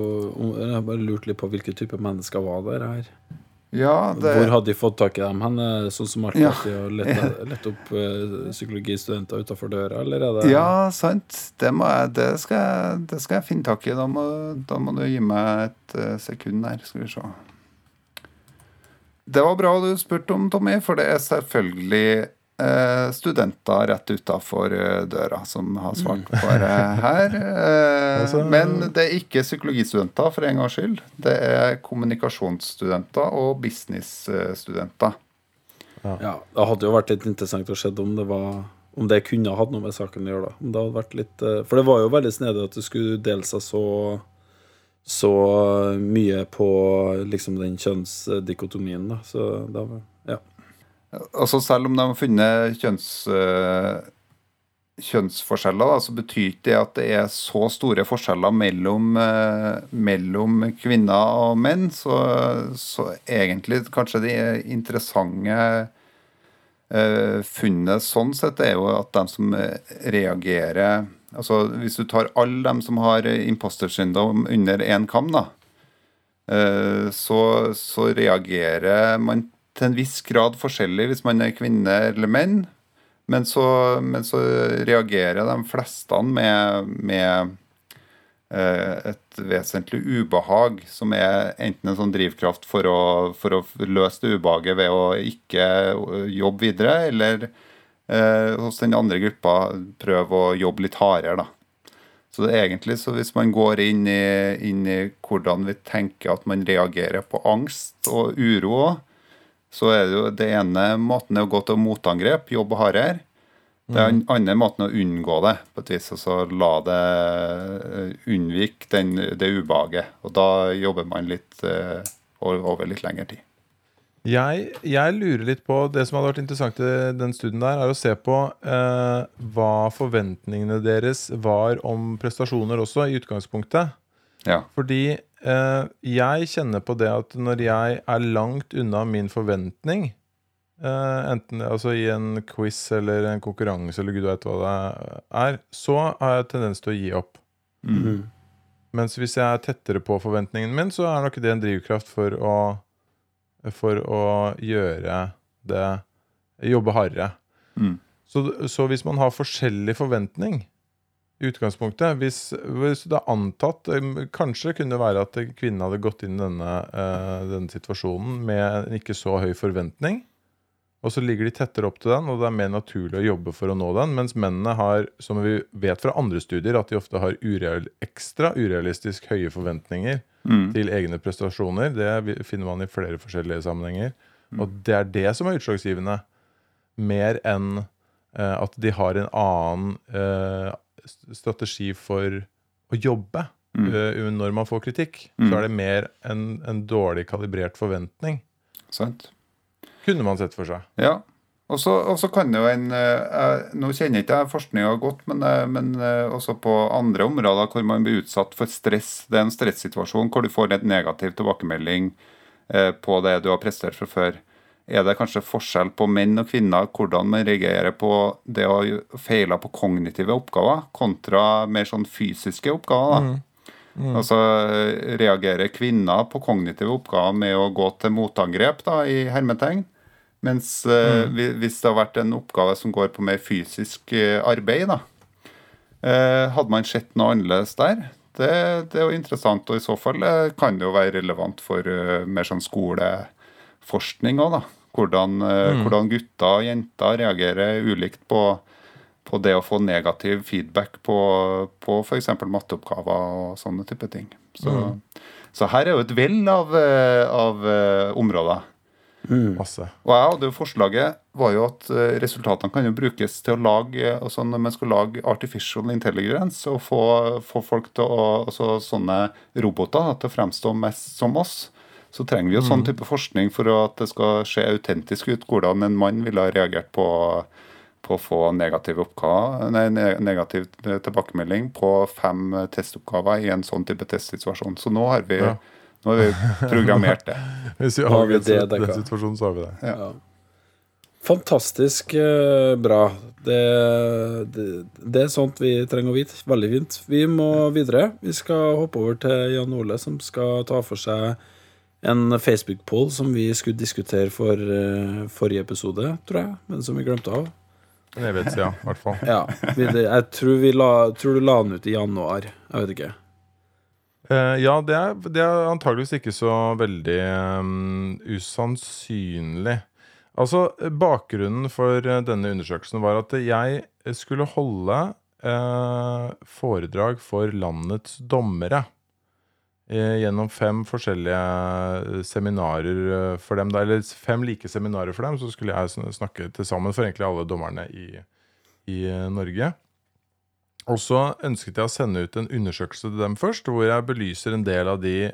S4: Jeg har bare lurt litt på hvilke typer mennesker var der her.
S2: Ja, det
S4: Hvor hadde de fått tak i dem? hen? Sånn som alltid
S2: Ja.
S4: å lette, lette lett, lett opp eh, psykologistudenter utafor døra, eller er det
S2: Ja, sant. Det, må jeg, det, skal jeg, det skal jeg finne tak i. Da må, da må du gi meg et eh, sekund her, skal vi se. Det var bra du spurte om, Tommy, for det er selvfølgelig studenter rett utafor døra som har svart på det her. Eh,
S1: Altså-
S2: men det er ikke psykologistudenter, for en gangs skyld. Det er kommunikasjonsstudenter og businessstudenter.
S4: Ja, Det hadde jo vært litt interessant å se om det var om det kunne hatt noe med saken å gjøre. da Om det hadde vært litt eh, For det var jo veldig snedig at det skulle dele seg så Så mye på liksom den kjønnsdikotomien. da Så det var Ja.
S2: Altså Selv om de har funnet kjønns, eh, kjønnsforskjeller, da, så betyr ikke det at det er så store forskjeller mellom, eh, mellom kvinner og menn. Så, så egentlig kanskje det interessante eh, funnet sånn sett er jo at de som reagerer Altså Hvis du tar alle dem som har imposter-syndom under én kam, da, så, så reagerer man til en viss grad forskjellig hvis man er kvinne eller menn. Men så, men så reagerer de fleste med, med eh, et vesentlig ubehag, som er enten en sånn drivkraft for å, for å løse det ubehaget ved å ikke jobbe videre, eller eh, hos den andre gruppa prøve å jobbe litt hardere, da. Så egentlig så hvis man går inn i, inn i hvordan vi tenker at man reagerer på angst og uro så er det jo det ene måten er å gå til motangrep, jobbe hardere. Det er den andre måten å unngå det, på et vis. Altså la det eh, unnvike den, det ubehaget. Og da jobber man litt uh, over over litt lengre tid.
S1: Jeg, jeg lurer litt på Det som hadde vært interessant i den studien der, er å se på uh, hva forventningene deres var om prestasjoner også, i utgangspunktet.
S2: Ja.
S1: Fordi eh, jeg kjenner på det at når jeg er langt unna min forventning, eh, enten altså i en quiz eller en konkurranse eller gud veit hva det er, så har jeg tendens til å gi opp.
S2: Mm.
S1: Mens hvis jeg er tettere på forventningen min, så er nok det en drivkraft for å, for å gjøre det Jobbe hardere.
S2: Mm.
S1: Så, så hvis man har forskjellig forventning utgangspunktet Hvis, hvis det er antatt um, Kanskje kunne det være at kvinnen hadde gått inn i denne, eh, denne situasjonen med en ikke så høy forventning. Og så ligger de tettere opp til den, og det er mer naturlig å jobbe for å nå den. Mens mennene har, som vi vet fra andre studier, at de ofte har ureal, ekstra urealistisk høye forventninger
S2: Mm.
S1: til egne prestasjoner. Det finner man i flere forskjellige sammenhenger. Og det er det som er utslagsgivende. Mer enn eh, at de har en annen eh, strategi for å jobbe
S2: Mm.
S1: Uh, når man får kritikk.
S2: Mm.
S1: Så er det mer en, en dårlig kalibrert forventning.
S2: Sant?
S1: Kunne man sett for seg.
S2: Ja. Og så kan det jo en eh, jeg- Nå kjenner ikke jeg forskninga godt, men, eh, men også på andre områder hvor man blir utsatt for stress. Det er en stressituasjon hvor du får en negativ tilbakemelding på det du har prestert fra før. Er det kanskje forskjell på menn og kvinner hvordan man reagerer på det å feile på kognitive oppgaver, kontra mer sånn fysiske oppgaver? da? Altså eh, reagerer kvinner på kognitive oppgaver med å gå til motangrep, da, i hermetegn? Mens mm. uh, hvis det har vært en oppgave som går på mer fysisk eh, arbeid, da, Uh, hadde man sett noe annerledes der? Det, det er jo interessant, og i så fall eh, kan det jo være relevant for uh, mer sånn skoleforskning òg, da. Hvordan, mm. hvordan gutter og jenter reagerer ulikt på, på det å få negativ feedback på, på f.eks. matteoppgaver og sånne type ting. Så, så her er jo et vell av, eh, av eh, områder.
S1: Masse.
S2: Og jeg hadde jo forslaget var jo at eh, resultatene kan jo brukes til å lage altså Når man skal lage artificial intelligence og få, få folk til å altså sånne roboter til å fremstå mest som oss, så trenger vi jo sånn type forskning for at det skal se autentisk ut hvordan en mann ville ha reagert på, på å få negativ, oppgave, nei, negativ tilbakemelding på fem testoppgaver i en sånn type testsituasjon. Så nå har vi,
S1: Ja.
S2: nå har vi programmert det.
S1: Hvis vi
S4: Har det
S1: den situasjonen, så har vi det.
S4: Ja. Fantastisk eh, bra. Det, det, det er sånt vi trenger å vite. Veldig fint. Vi må videre. Vi skal hoppe over til Jan Ole, som skal ta for seg en Facebook-poll som vi skulle diskutere for uh, forrige episode, tror jeg, men som vi glemte av.
S1: En evighet ja, i hvert fall.
S4: Ja, Jeg tror, vi la, tror du la den ut i januar. Jeg vet ikke.
S1: Uh, ja, det er, det er antageligvis ikke så veldig um, usannsynlig. Altså, Bakgrunnen for eh, denne undersøkelsen var at jeg skulle holde uh, foredrag for landets dommere. Eh, gjennom fem forskjellige seminarer eh, for dem, da, eller fem like seminarer for dem, så skulle jeg snakke til sammen for egentlig alle dommerne i, i eh, Norge. Og så ønsket jeg å sende ut en undersøkelse til dem først, hvor jeg belyser en del av de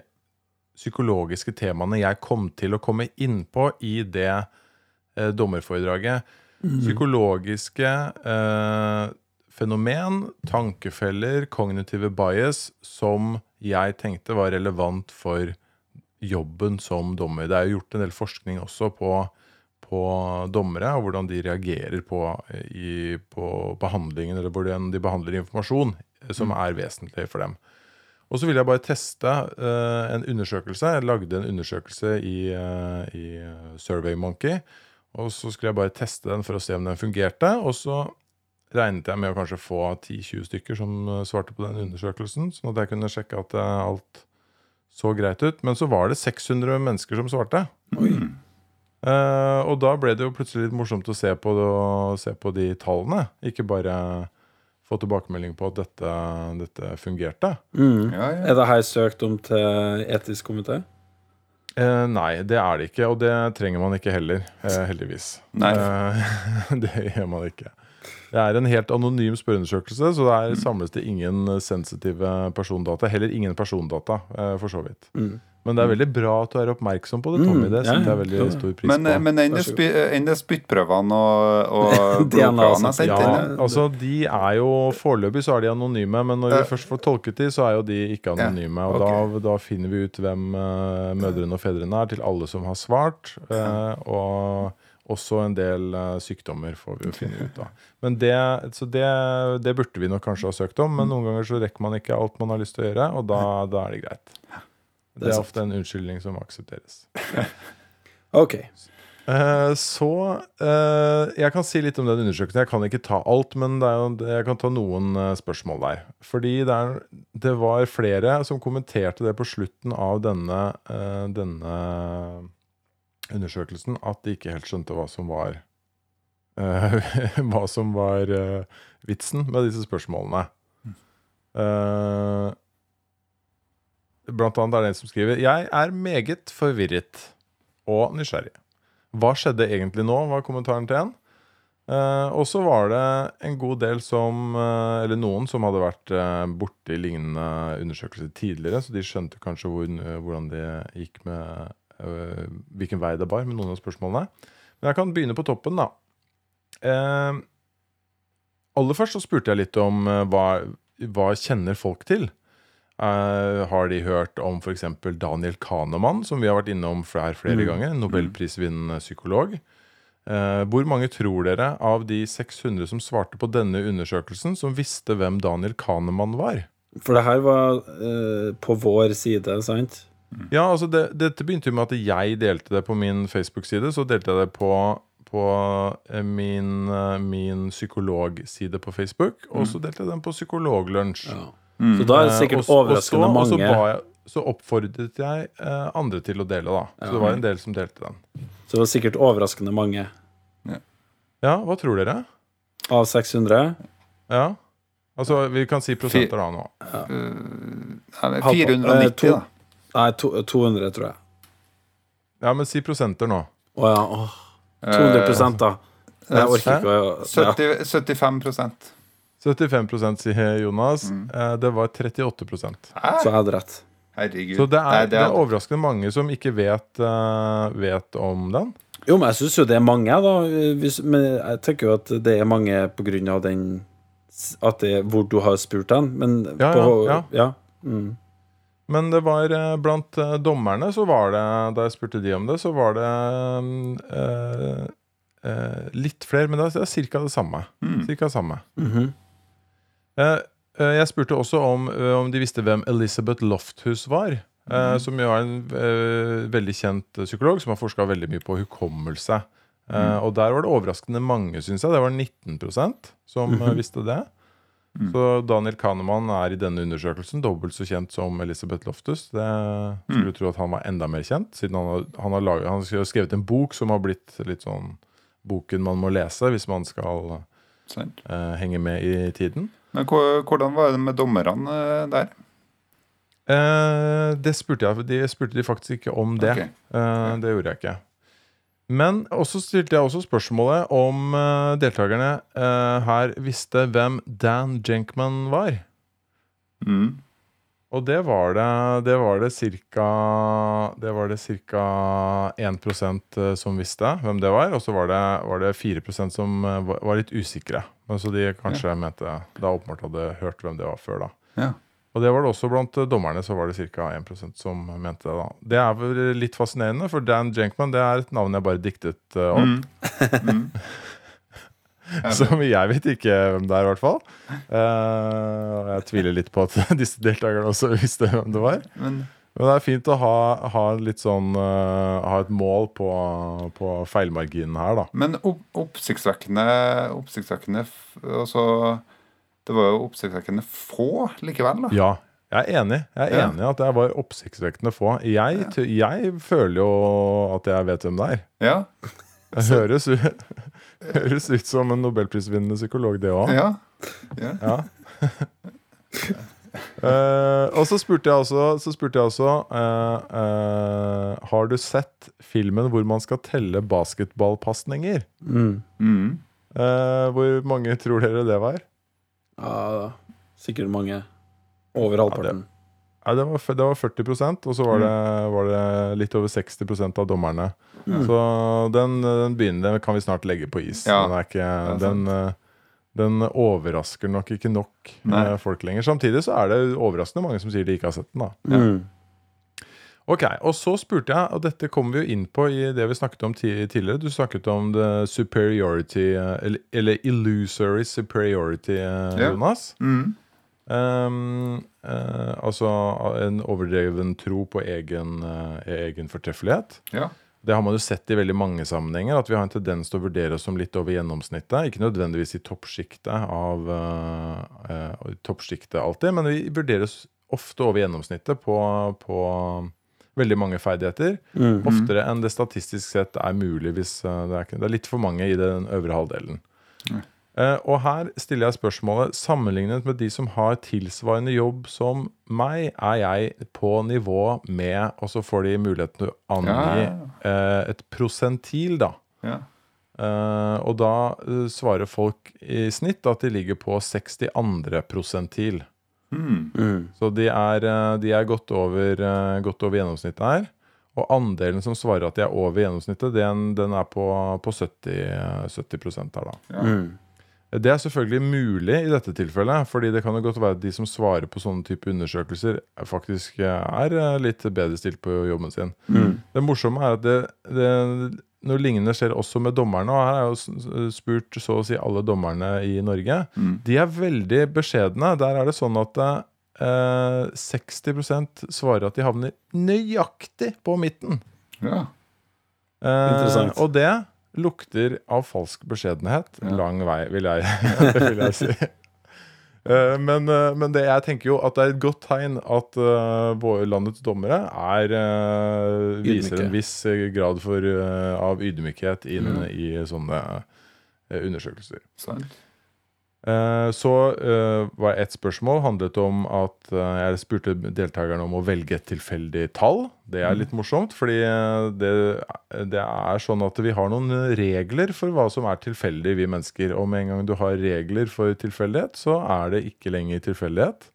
S1: psykologiske temaene jeg kom til å komme inn på i det eh, dommerforedraget. Psykologiske eh, fenomen, tankefeller, kognitive bias, som jeg tenkte var relevant for jobben som dommer. Det er jo gjort en del forskning også på, på dommere, og hvordan de reagerer på, i, på behandlingen, eller hvordan de behandler informasjon eh, som er vesentlig for dem. Og så ville jeg bare teste uh, en undersøkelse. Jeg lagde en undersøkelse i, uh, i SurveyMonkey. Og så skulle jeg bare teste den for å se om den fungerte. Og så regnet jeg med å kanskje få 10-20 stykker som eh, svarte på den undersøkelsen. Sånn at jeg kunne sjekke at eh, alt så greit ut. Men så var det 600 mennesker som svarte. Uh, og da ble det jo plutselig litt morsomt å se på, se på de tallene. Ikke bare få tilbakemelding på at dette, dette fungerte.
S4: Mm.
S2: Ja, ja.
S4: Er det her søkt om til etisk komité?
S1: Eh, nei, det er det ikke, og det trenger man ikke heller, eh, heldigvis.
S2: Nei.
S1: Eh, det gjør man ikke. Det er en helt anonym spørreundersøkelse, så der samles det ingen sensitive persondata. Heller ingen persondata, eh, for så vidt.
S4: Mm.
S1: Men det er veldig bra at du er oppmerksom på det, Tommy.
S4: Mm,
S1: Det setter jeg veldig stor pris
S2: Men,
S1: på.
S2: men enn det det spyttprøvene og, og blodprøvene er sendt
S1: Ja, altså de er jo Foreløpig så er de anonyme, men når vi først får tolket de, så er jo de ikke anonyme. Og da, da finner vi ut hvem eh, mødrene og fedrene er, til alle som har svart. eh, og også en del uh, sykdommer får vi jo finne ut av. Men det, så det, det burde vi nok kanskje ha søkt om, men noen ganger så rekker man ikke alt man har lyst til å gjøre, og da, da er det greit. Det er ofte en unnskyldning som aksepteres.
S4: OK.
S1: Uh, Så uh, Jeg kan si litt om den undersøkelsen. Jeg kan ikke ta alt, men det jo, jeg kan ta noen spørsmål der. Fordi det, er, det var flere som kommenterte det på slutten av denne, denne undersøkelsen, at de ikke helt skjønte hva som var eh, Hva som var eh, vitsen med disse spørsmålene. Uh, Blant annet er det en som skriver Jeg er meget forvirret og nysgjerrig. Hva skjedde egentlig nå, var kommentaren til en. Eh, og så var det en god del som eh, Eller noen som hadde vært eh, borti lignende undersøkelser tidligere, så de skjønte kanskje hvor, hvordan det gikk med Hvilken vei det bar med noen av spørsmålene. Men jeg kan begynne på toppen, da. Eh, aller først så spurte jeg litt om eh, hva, hva kjenner folk til. Eh, har de hørt om f.eks. Daniel Kahneman, som vi har vært innom flere, flere ganger? Nobelprisvinnende psykolog. Eh, hvor mange tror dere av de 600 som svarte på denne undersøkelsen, som visste hvem Daniel Kahneman var?
S4: For det her var eh, på vår side, sant?
S1: Ja, altså det, Dette begynte jo med at jeg delte det på min Facebook-side. Så delte jeg det på, på eh, min, eh, min psykologside på Facebook. Og så delte jeg den på Psykologlunsj.
S4: Ja. Så da er det
S1: Eh,
S4: sikkert
S1: og
S4: overraskende
S1: og så,
S4: mange.
S1: Og så, ba jeg, så oppfordret jeg eh, andre til å dele, da. Så
S4: Ja.
S1: det var en del som delte den.
S4: Så det var sikkert overraskende mange.
S1: Ja, hva tror dere?
S4: Av 600?
S1: Ja? Altså, vi kan si prosenter da nå.
S2: Ja, men 490,
S4: eh,
S2: da.
S4: Nei, to, 200, tror jeg.
S1: Ja, men si prosenter nå.
S4: Å ja. Åh. 200 da. Jeg orker ikke å ja.
S2: 70, 75
S1: 75 sier Jonas.
S2: Mm.
S1: Eh, det var 38%
S4: Så jeg hadde rett.
S2: Herregud.
S1: Så det er,
S2: Nei,
S1: det er
S2: hadde-
S1: overraskende mange som ikke vet, uh, vet om den.
S4: Jo, men jeg syns jo det er mange, da. Hvis, men jeg tenker jo at det er mange på grunn av den At det er hvor du har spurt den. Men
S1: Ja,
S4: på,
S1: ja,
S4: ja. Mm.
S1: Men det var eh, blant eh, dommerne, så var det Da jeg spurte de om det, så var det eh, eh, litt flere, men det er ca. det samme.
S2: Mm.
S1: Cirka samme.
S4: Mhm.
S1: Eh, eh, jeg spurte også om, om de visste hvem Elizabeth Lofthus var. eh, Som jo er en veldig kjent psykolog som har forska veldig mye på hukommelse. Mm. og der var det overraskende mange, syns jeg. Det var 19% som eh, visste det. Så Daniel Kahneman er i denne undersøkelsen dobbelt så kjent som Elisabeth Loftus. Det skulle tro at han var enda mer kjent, siden han har, han har, laget, han har skrevet en bok som har blitt litt sånn boken man må lese hvis man skal eh, henge med i tiden.
S2: Men hvordan var det med dommerne eh, der?
S1: Eh, det spurte jeg, de spurte de faktisk ikke om det.
S2: Okay.
S1: Eh, det gjorde jeg ikke. Men også stilte jeg også spørsmålet om uh, deltakerne uh, her visste hvem Dan Jenkman var.
S2: Mm.
S1: Og det var det, det var det cirka Det var det ca. 1% som visste hvem det var. Og så var det, var det 4% som eh, var litt usikre. Men så de kanskje mente da åpenbart hadde hørt hvem det var før, da.
S2: Ja.
S1: Og det var det også blant eh, dommerne, så var det ca. 1% som mente det. da Det er vel litt fascinerende, for Dan Jenkman det er et navn jeg bare diktet uh, opp.
S2: Mm.
S1: Som jeg vet ikke hvem det er, i hvert fall. Eh, og jeg tviler litt på at disse deltakerne også visste hvem det var.
S2: Men
S1: Men det er fint å ha, ha litt sånn uh, Ha et mål på, på feilmarginen her, da.
S2: Men opp, oppsiktsvekkende Oppsiktsvekkende altså, Det var jo oppsiktsvekkende få likevel, da.
S1: Ja, jeg er enig. Jeg er
S2: Ja.
S1: enig at det var oppsiktsvekkende få. Jeg, ja. jeg føler jo at jeg vet hvem det er.
S2: Ja.
S1: Det høres, Høres ut som en nobelprisvinnende psykolog, det òg.
S2: Ja. ja.
S1: Ja. Eh, og så spurte jeg også, så spurte jeg også uh, uh, Har du sett filmen hvor man skal telle basketballpasninger?
S4: Mm.
S2: Mm.
S1: Eh, hvor mange tror dere det var?
S4: Ja, sikkert mange. Over halvparten.
S1: Nei, det, var, det var 40% og så var det, var det litt over 60% av dommerne. Så den, den begynner kan vi snart legge på is.
S2: Ja,
S1: den, er ikke, den, den overrasker nok ikke nok
S2: Nei.
S1: eh, folk lenger. Samtidig så er det overraskende mange som sier de ikke har sett den. da
S4: Mm.
S1: Ok, og så spurte jeg, og dette kommer vi jo inn på i det vi snakket om tidligere. Du snakket om the superiority, eh, eller, eller illusory superiority, Jonas.
S2: Ja. Mm.
S1: Um, uh, altså en overdreven tro på egen, uh, egen fortreffelighet.
S2: Ja.
S1: Det har man jo sett i veldig mange sammenhenger, at vi har en tendens til å vurdere oss som litt over gjennomsnittet. Ikke nødvendigvis i toppsjiktet av uh, uh alltid, men vi vurderer oss ofte over gjennomsnittet på, på veldig mange ferdigheter.
S4: Mm.
S1: Oftere enn det statistisk sett er mulig hvis eh, det er, det er litt for mange i den øvre halvdelen. Eh, og her stiller jeg spørsmålet Sammenlignet med de som har tilsvarende jobb som meg, er jeg på nivå med Og så får de muligheten til å angi
S2: Ja.
S1: uh, et prosentil, da.
S2: Ja.
S1: Uh, og da svarer folk i snitt at de ligger på 62. prosentil.
S2: Mm.
S4: Mm.
S1: Så de er, eh, de er godt, over, eh, godt over gjennomsnittet her. Og andelen som svarer at de er over gjennomsnittet, den, den er på, på 70, eh, 70 her, da.
S2: Ja.
S4: Mm.
S1: Det er selvfølgelig mulig i dette tilfellet, fordi det kan jo godt være at de som svarer på sånne type undersøkelser, faktisk er eh, litt bedre stilt på jobben sin.
S4: Mm.
S1: Det morsomme er at det, det, noe lignende skjer også med dommerne. Og her er jo spurt så å si alle dommerne i Norge.
S2: Mm.
S1: De er veldig beskjedne. Der er det sånn at eh, 60% svarer at de havner nøyaktig på midten.
S2: ja.
S1: Eh. Og det lukter av falsk beskjedenhet
S2: Ja.
S1: lang vei, vil jeg, vil jeg si. Eh, Men, eh, men det, jeg tenker jo at det er et godt tegn at eh, våre landets dommere er, viser
S4: Ydmyke.
S1: en viss grad for, av ydmykhet inn
S2: mm.
S1: i sånne undersøkelser.
S2: Sant.
S1: Eh, Så eh, var ett spørsmål handlet om at eh, jeg spurte deltakerne om å velge et tilfeldig tall. Det er litt morsomt, fordi det, det er sånn at vi har noen regler for hva som er tilfeldig, vi mennesker. Og med en gang du har regler for tilfeldighet, så er det ikke lenger tilfeldighet.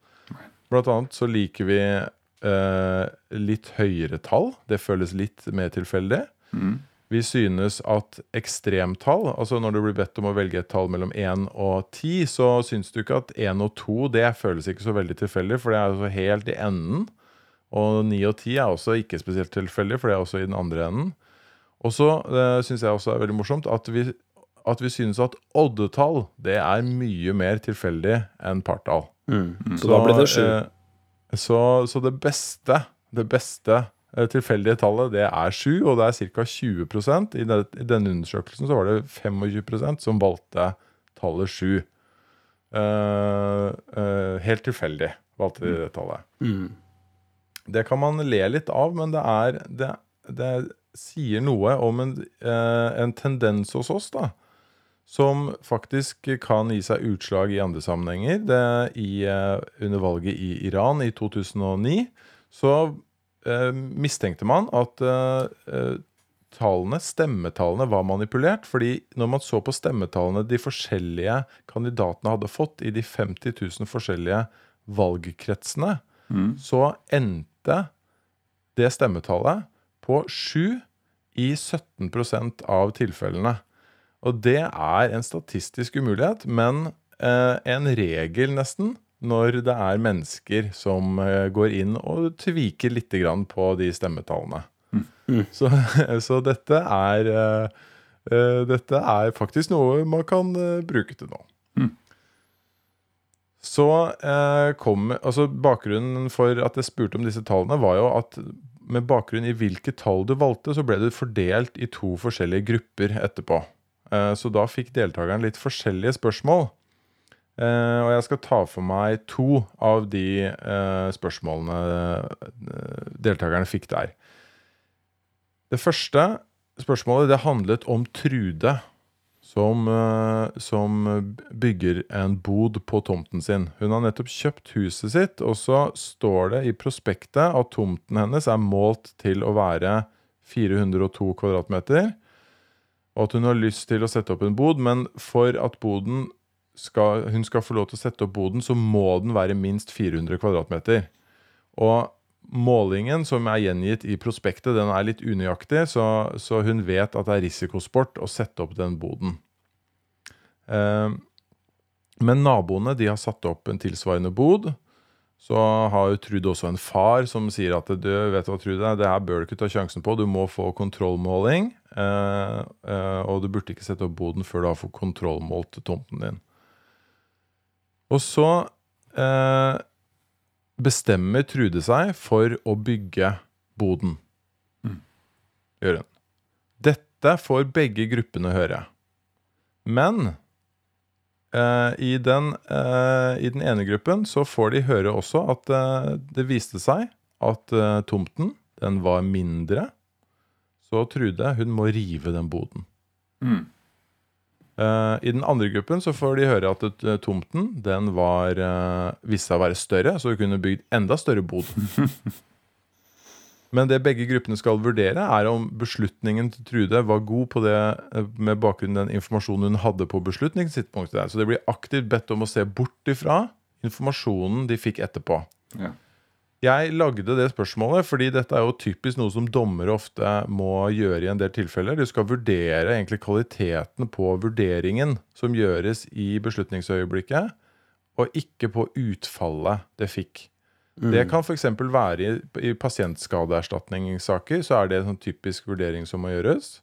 S1: Blant annet så liker vi eh, litt høyere tall. Det føles litt mer tilfeldig.
S2: Mm.
S1: Vi synes at ekstremtall, altså når du blir bedt om å velge et tall mellom 1 og 10, så syns du ikke at 1 og 2 det føles ikke så veldig tilfeldig, for det er altså helt i enden. Og 9 og 10 er også ikke spesielt tilfeldig, for det er også i den andre enden. Og så uh, syns jeg også er veldig morsomt at vi, at vi synes at oddetall det er mye mer tilfeldig enn partall.
S4: Mm. Så, da blir det sju.
S1: eh, så, så det beste, det beste eh, tilfeldige tallet, det er sju, og det er ca. 20 I, denne undersøkelsen så var det 25% som valgte tallet sju. Uh, uh, helt tilfeldig valgte de det tallet.
S4: Mm.
S1: Det kan man le litt av, men det er Det, det sier noe om en, uh, en tendens hos oss, da. Som faktisk kan gi seg utslag i andre sammenhenger. Det, i, eh, under valget i Iran i 2009 så eh, mistenkte man at eh, eh, tallene, stemmetallene var manipulert. Fordi når man så på stemmetallene de forskjellige kandidatene hadde fått i de 50 000 forskjellige valgkretsene,
S2: Mm.
S1: så endte det stemmetallet på 7 i 17% av tilfellene. Og det er en statistisk umulighet, men eh, en regel nesten når det er mennesker som eh, går inn og tviker litt grann på de stemmetallene. Så, så dette er uh, eh, Dette er faktisk noe man kan uh, bruke til nå. Så uh, kom Altså bakgrunnen for at jeg spurte om disse tallene, var jo at med bakgrunn i hvilke tall du valgte, så ble du fordelt i to forskjellige grupper etterpå. Eh, så da fikk deltakerne litt forskjellige spørsmål. Eh, og jeg skal ta for meg to av de uh, spørsmålene eh, deltakerne fikk der. Det første spørsmålet det handlet om Trude, som, uh, som bygger en bod på tomten sin. Hun har nettopp kjøpt huset sitt, og så står det i prospektet at tomten hennes er målt til å være 402 kvadratmeter, og at hun har lyst til å sette opp en bod, men for at boden skal, hun skal få lov til å sette opp boden, så må den være minst 400 kvadratmeter. Og målingen som er gjengitt i prospektet, den er litt unøyaktig, så, så hun vet at det er risikosport å sette opp den boden. Eh, men naboene de har satt opp en tilsvarende bod. Så har jo Trude også en far som sier at du vet hva Trude, det her bør du ikke ta sjansen på. Du må få kontrollmåling, eh, eh, og du burde ikke sette opp boden før du har fått kontrollmålt tomten din. Og så eh, bestemmer Trude seg for å bygge boden. Gjør hun. Dette får begge gruppene høre. Men eh, i, den, eh, i den ene gruppen så får de høre også at eh, det viste seg at eh, tomten den var mindre. Så Trude hun må rive den boden.
S2: Mm.
S1: Eh, I den andre gruppen så får de høre at eh, tomten den var, eh, viste seg å være større, så du kunne bygd enda større bod. Men det begge gruppene skal vurdere, er om beslutningen til Trude var god på det med bakgrunn i den informasjonen hun hadde på beslutningstidspunktet. der. Så det blir aktivt bedt om å se bort ifra informasjonen de fikk etterpå.
S2: Ja.
S1: Jeg lagde det spørsmålet fordi dette er jo typisk noe som dommere ofte må gjøre i en del tilfeller. Du skal vurdere egentlig kvaliteten på vurderingen som gjøres i beslutningsøyeblikket, og ikke på utfallet det fikk. Det kan f.eks. være i, i pasientskadeerstatningssaker, så er det en sånn typisk vurdering som må gjøres.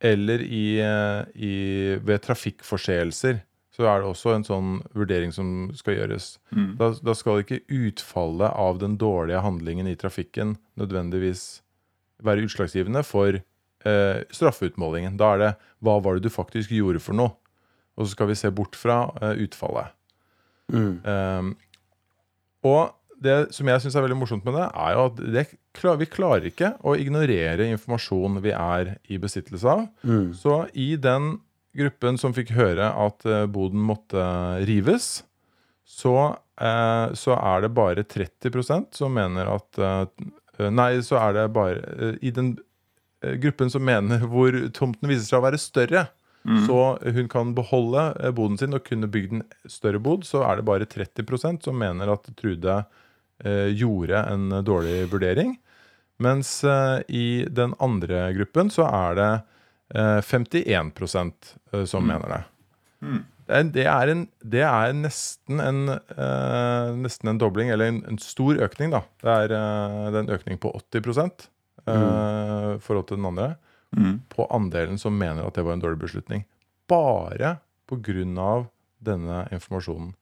S1: Eller i, eh, i, ved trafikkforseelser så er det også en sånn vurdering som skal gjøres. Da, da skal ikke utfallet av den dårlige handlingen i trafikken nødvendigvis være utslagsgivende for eh, straffeutmålingen. Da er det hva var det du faktisk gjorde for noe? Og så skal vi se bort fra eh, utfallet. Um, og det som jeg syns er veldig morsomt med det, er jo at det, vi klarer ikke å ignorere informasjon vi er i besittelse av. Så i den gruppen som fikk høre at eh, boden måtte rives, så, eh, så er det bare 30% som mener at eh, Nei, så er det bare I den gruppen som mener hvor tomten viser seg å være større, så hun kan beholde eh, boden sin og kunne bygd en større bod, så er det bare 30% som mener at Trude eh, gjorde en dårlig vurdering. Mens eh, i den andre gruppen så er det 51 som som mener det. Er, det er, en, det er nesten, en, eh, nesten en dobling, eller en, en stor økning, da. Det er, eh, det er en økning på 80 eh, i forhold til den andre. På andelen som mener at det var en dårlig beslutning. Bare pga. denne informasjonen.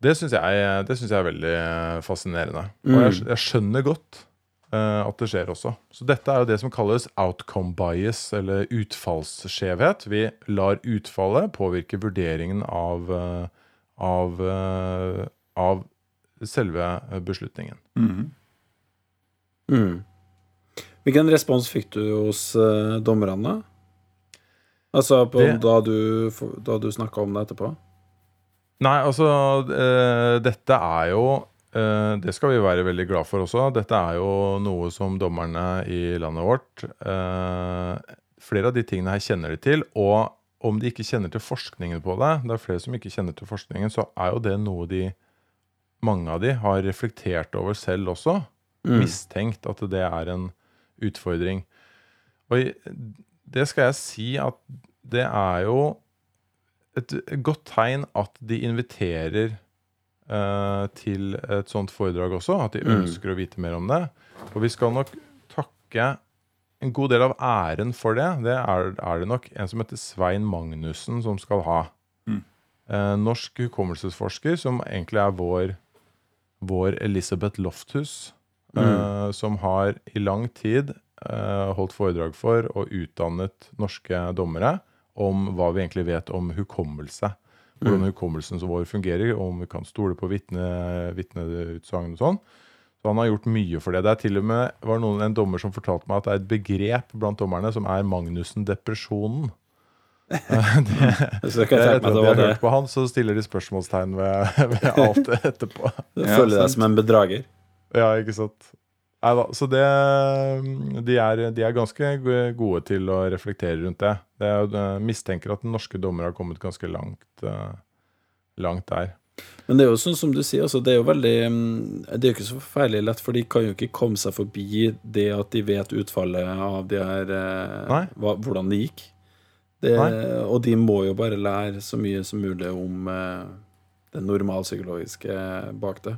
S1: Det syns jeg, jeg er veldig eh, fascinerende. Og jeg, jeg skjønner godt eh, at det skjer også. Så dette er jo det som kalles outcome bias, eller utfallsskjevhet. Vi lar utfallet påvirke vurderingen av, eh, av, eh, av selve eh, beslutningen.
S4: Mm. Hvilken respons fikk du hos dommerne? Altså på,
S1: Det-
S4: da du, da du snakka om det etterpå?
S1: Nei, altså eh, Dette er jo eh, Det skal vi være veldig glad for også. Dette er jo noe som dommerne i landet vårt eh, Flere av de tingene her kjenner de til. Og om de ikke kjenner til forskningen på det, det er flere som ikke kjenner til forskningen, så er jo det noe de mange av de har reflektert over selv også. Mistenkt at det er en utfordring. Og det skal jeg si at det er jo et godt tegn at de inviterer eh, til et sånt foredrag også. At de ønsker å vite mer om det. Og vi skal nok takke en god del av æren for det. Det er, er det nok en som heter Svein Magnussen som skal ha. Eh, norsk hukommelsesforsker som egentlig er vår, vår Elisabeth Lofthus. eh, som har i lang tid eh, holdt foredrag for og utdannet norske dommere om hva vi egentlig vet om hukommelse. Hvordan hukommelsen vår fungerer, og om vi kan stole på vitne- vitneutsagn og sånn. Så han har gjort mye for det. Det er til og med var noen, en dommer som fortalte meg at det er et begrep blant dommerne som er Magnussen-depresjonen.
S4: Så jeg
S1: Etter at de har hørt på han, så stiller de spørsmålstegn ved, ved alt etterpå.
S4: Du føler deg som en bedrager.
S1: Ja, ikke sant. Nei da. Så det de er, de er ganske gode til å reflektere rundt det. det jeg mistenker at norske dommere har kommet ganske langt, eh, langt der.
S4: Men det er jo sånn som du sier, altså, det er jo veldig mm, Det er jo ikke så forferdelig lett, for de kan jo ikke komme seg forbi det at de vet utfallet av de her eh,
S1: Nei.
S4: Hvordan det gikk. Det, og de må jo bare lære så mye som mulig om eh, det normalpsykologiske bak det.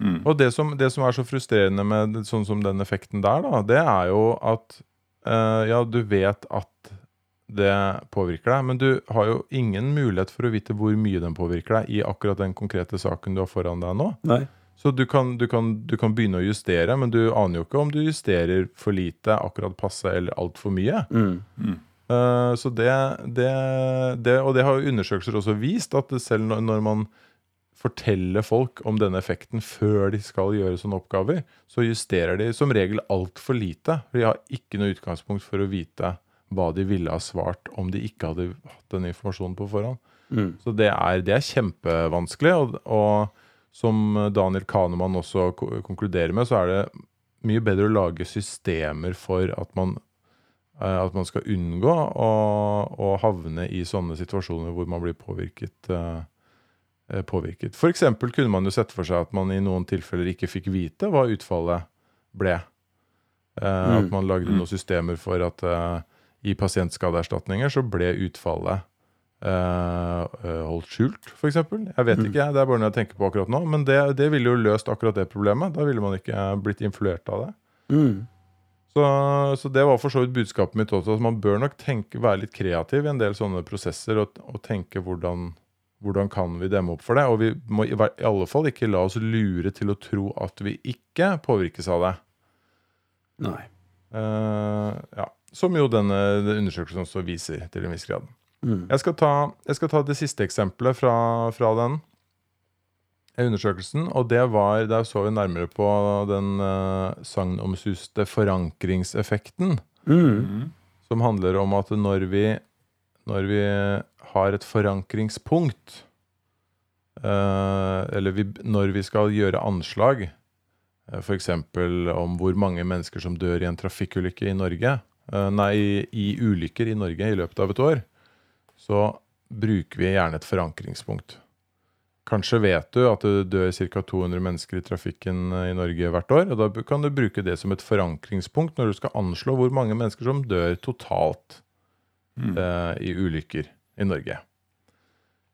S2: Mm.
S1: Og det som, det som er så frustrerende med sånn som den effekten der, da, det er jo at eh, ja, du vet at det påvirker deg, men du har jo ingen mulighet for å vite hvor mye den påvirker deg i akkurat den konkrete saken du har foran deg nå.
S4: Nei.
S1: Så du kan, du, kan, du kan begynne å justere, men du aner jo ikke om du justerer for lite, akkurat passe eller altfor mye.
S4: Mm.
S1: Eh, så det, det, det Og det har jo undersøkelser også vist, at selv når, når man forteller folk om denne effekten før de skal gjøre sånne oppgaver, så justerer de som regel altfor lite. For de har ikke noe utgangspunkt for å vite hva de ville ha svart om de ikke hadde hatt den informasjonen på forhånd.
S4: Mm.
S1: Så det er, det er kjempevanskelig. Og, og som Daniel Kanemann også konkluderer med, så er det mye bedre å lage systemer for at man, eh, at man skal unngå å, å havne i sånne situasjoner hvor man blir påvirket. eh, påvirket. For eksempel kunne man jo sette for seg at man i noen tilfeller ikke fikk vite hva utfallet ble. Eh,
S4: Mm.
S1: At man lagde noen systemer for at eh, i pasientskadeerstatninger så ble utfallet eh, eh, holdt skjult, f.eks. Jeg vet ikke, det er bare noe jeg tenker på akkurat nå. Men det, det ville jo løst akkurat det problemet. Da ville man ikke blitt influert av det.
S4: Mm.
S1: Så, så det var for så vidt budskapet mitt også. At man bør nok tenke, være litt kreativ i en del sånne prosesser og, og tenke hvordan, hvordan kan vi demme opp for det. Og vi må i, alle fall ikke la oss lure til å tro at vi ikke påvirkes av det.
S4: Nei.
S1: Uh, ja. Som jo denne undersøkelsen også viser til en viss grad.
S4: Mm.
S1: Jeg skal ta, jeg skal ta det siste eksempelet fra, fra den undersøkelsen. Og det var Der så vi nærmere på den uh, sagnomsuste forankringseffekten.
S4: Mm.
S1: Som handler om at når vi, når vi har et forankringspunkt eh, Eller vi, når vi skal gjøre anslag, uh, f.eks. om hvor mange mennesker som dør i en trafikkulykke i Norge eh, Nei, i, ulykker i Norge i løpet av et år, så bruker vi gjerne et forankringspunkt. Kanskje vet du at det dør ca. 200 mennesker i trafikken eh, i Norge hvert år. og Da kan du bruke det som et forankringspunkt når du skal anslå hvor mange mennesker som dør totalt eh, i ulykker i Norge.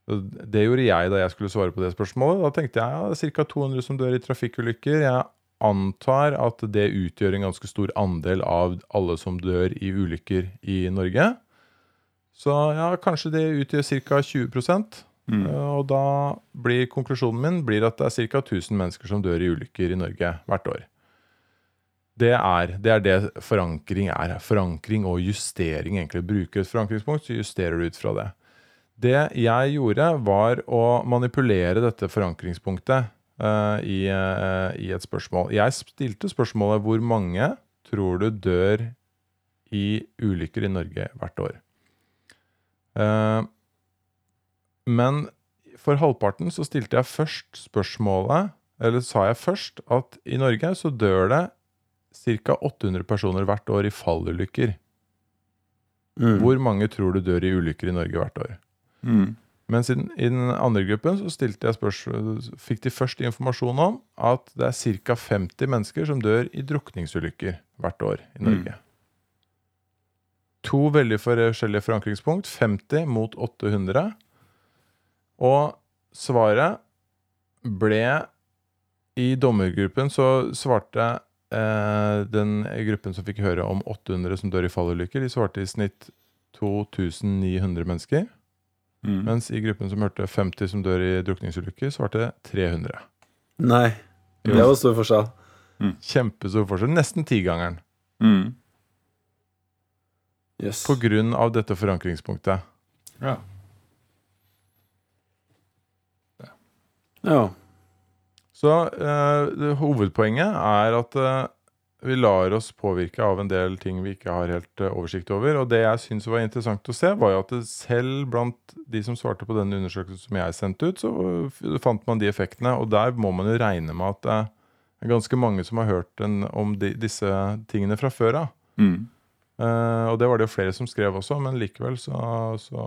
S1: Det gjorde jeg da jeg skulle svare på det spørsmålet. Da tenkte jeg ja, ca. 200 som dør i trafikkulykker. Jeg antar at det utgjør en ganske stor andel av alle som dør i ulykker i Norge. Så ja, kanskje det utgjør ca. 20
S2: Mm.
S1: Og da blir konklusjonen min blir at det er ca. 1000 mennesker som dør i ulykker i Norge hvert år. Det er, det er det forankring er. Forankring og justering. egentlig. Bruker et forankringspunkt, så justerer du ut fra det. Det jeg gjorde, var å manipulere dette forankringspunktet uh, i, uh, i et spørsmål. Jeg stilte spørsmålet hvor mange tror du dør i ulykker i Norge hvert år? Uh, men for halvparten så stilte jeg først spørsmålet Eller sa jeg først at i Norge så dør det ca. 800 personer hvert år i fallulykker.
S4: Mm.
S1: Hvor mange tror du dør i ulykker i Norge hvert år?
S2: Mm.
S1: Mens i den, i den andre gruppen så fikk de først informasjon om at det er ca. 50 mennesker som dør i drukningsulykker hvert år i Norge. To veldig forskjellige forankringspunkt. 50 mot 800. Og svaret ble I dommergruppen så svarte den gruppen som fikk høre om 800 som dør i fallulykker, de svarte i snitt 2900 mennesker.
S2: Mm.
S1: Mens i gruppen som hørte 50 som dør i drukningsulykker, svarte 300.
S4: Nei. Det var stor forskjell.
S1: Kjempestor forskjell. Nesten tigangeren.
S2: Mm.
S4: Yes.
S1: På grunn av dette forankringspunktet.
S2: Ja.
S4: Ja.
S1: Så eh, hovedpoenget er at eh, vi lar oss påvirke av en del ting vi ikke har helt eh, oversikt over. Og det jeg syns var interessant å se, var jo at selv blant de som svarte på denne undersøkelsen som jeg sendte ut, så fant man de effektene. Og der må man jo regne med at det er ganske mange som har hørt en, om de, disse tingene fra før av.
S2: Mm.
S1: Uh, og det var det jo flere som skrev også, men likevel så, så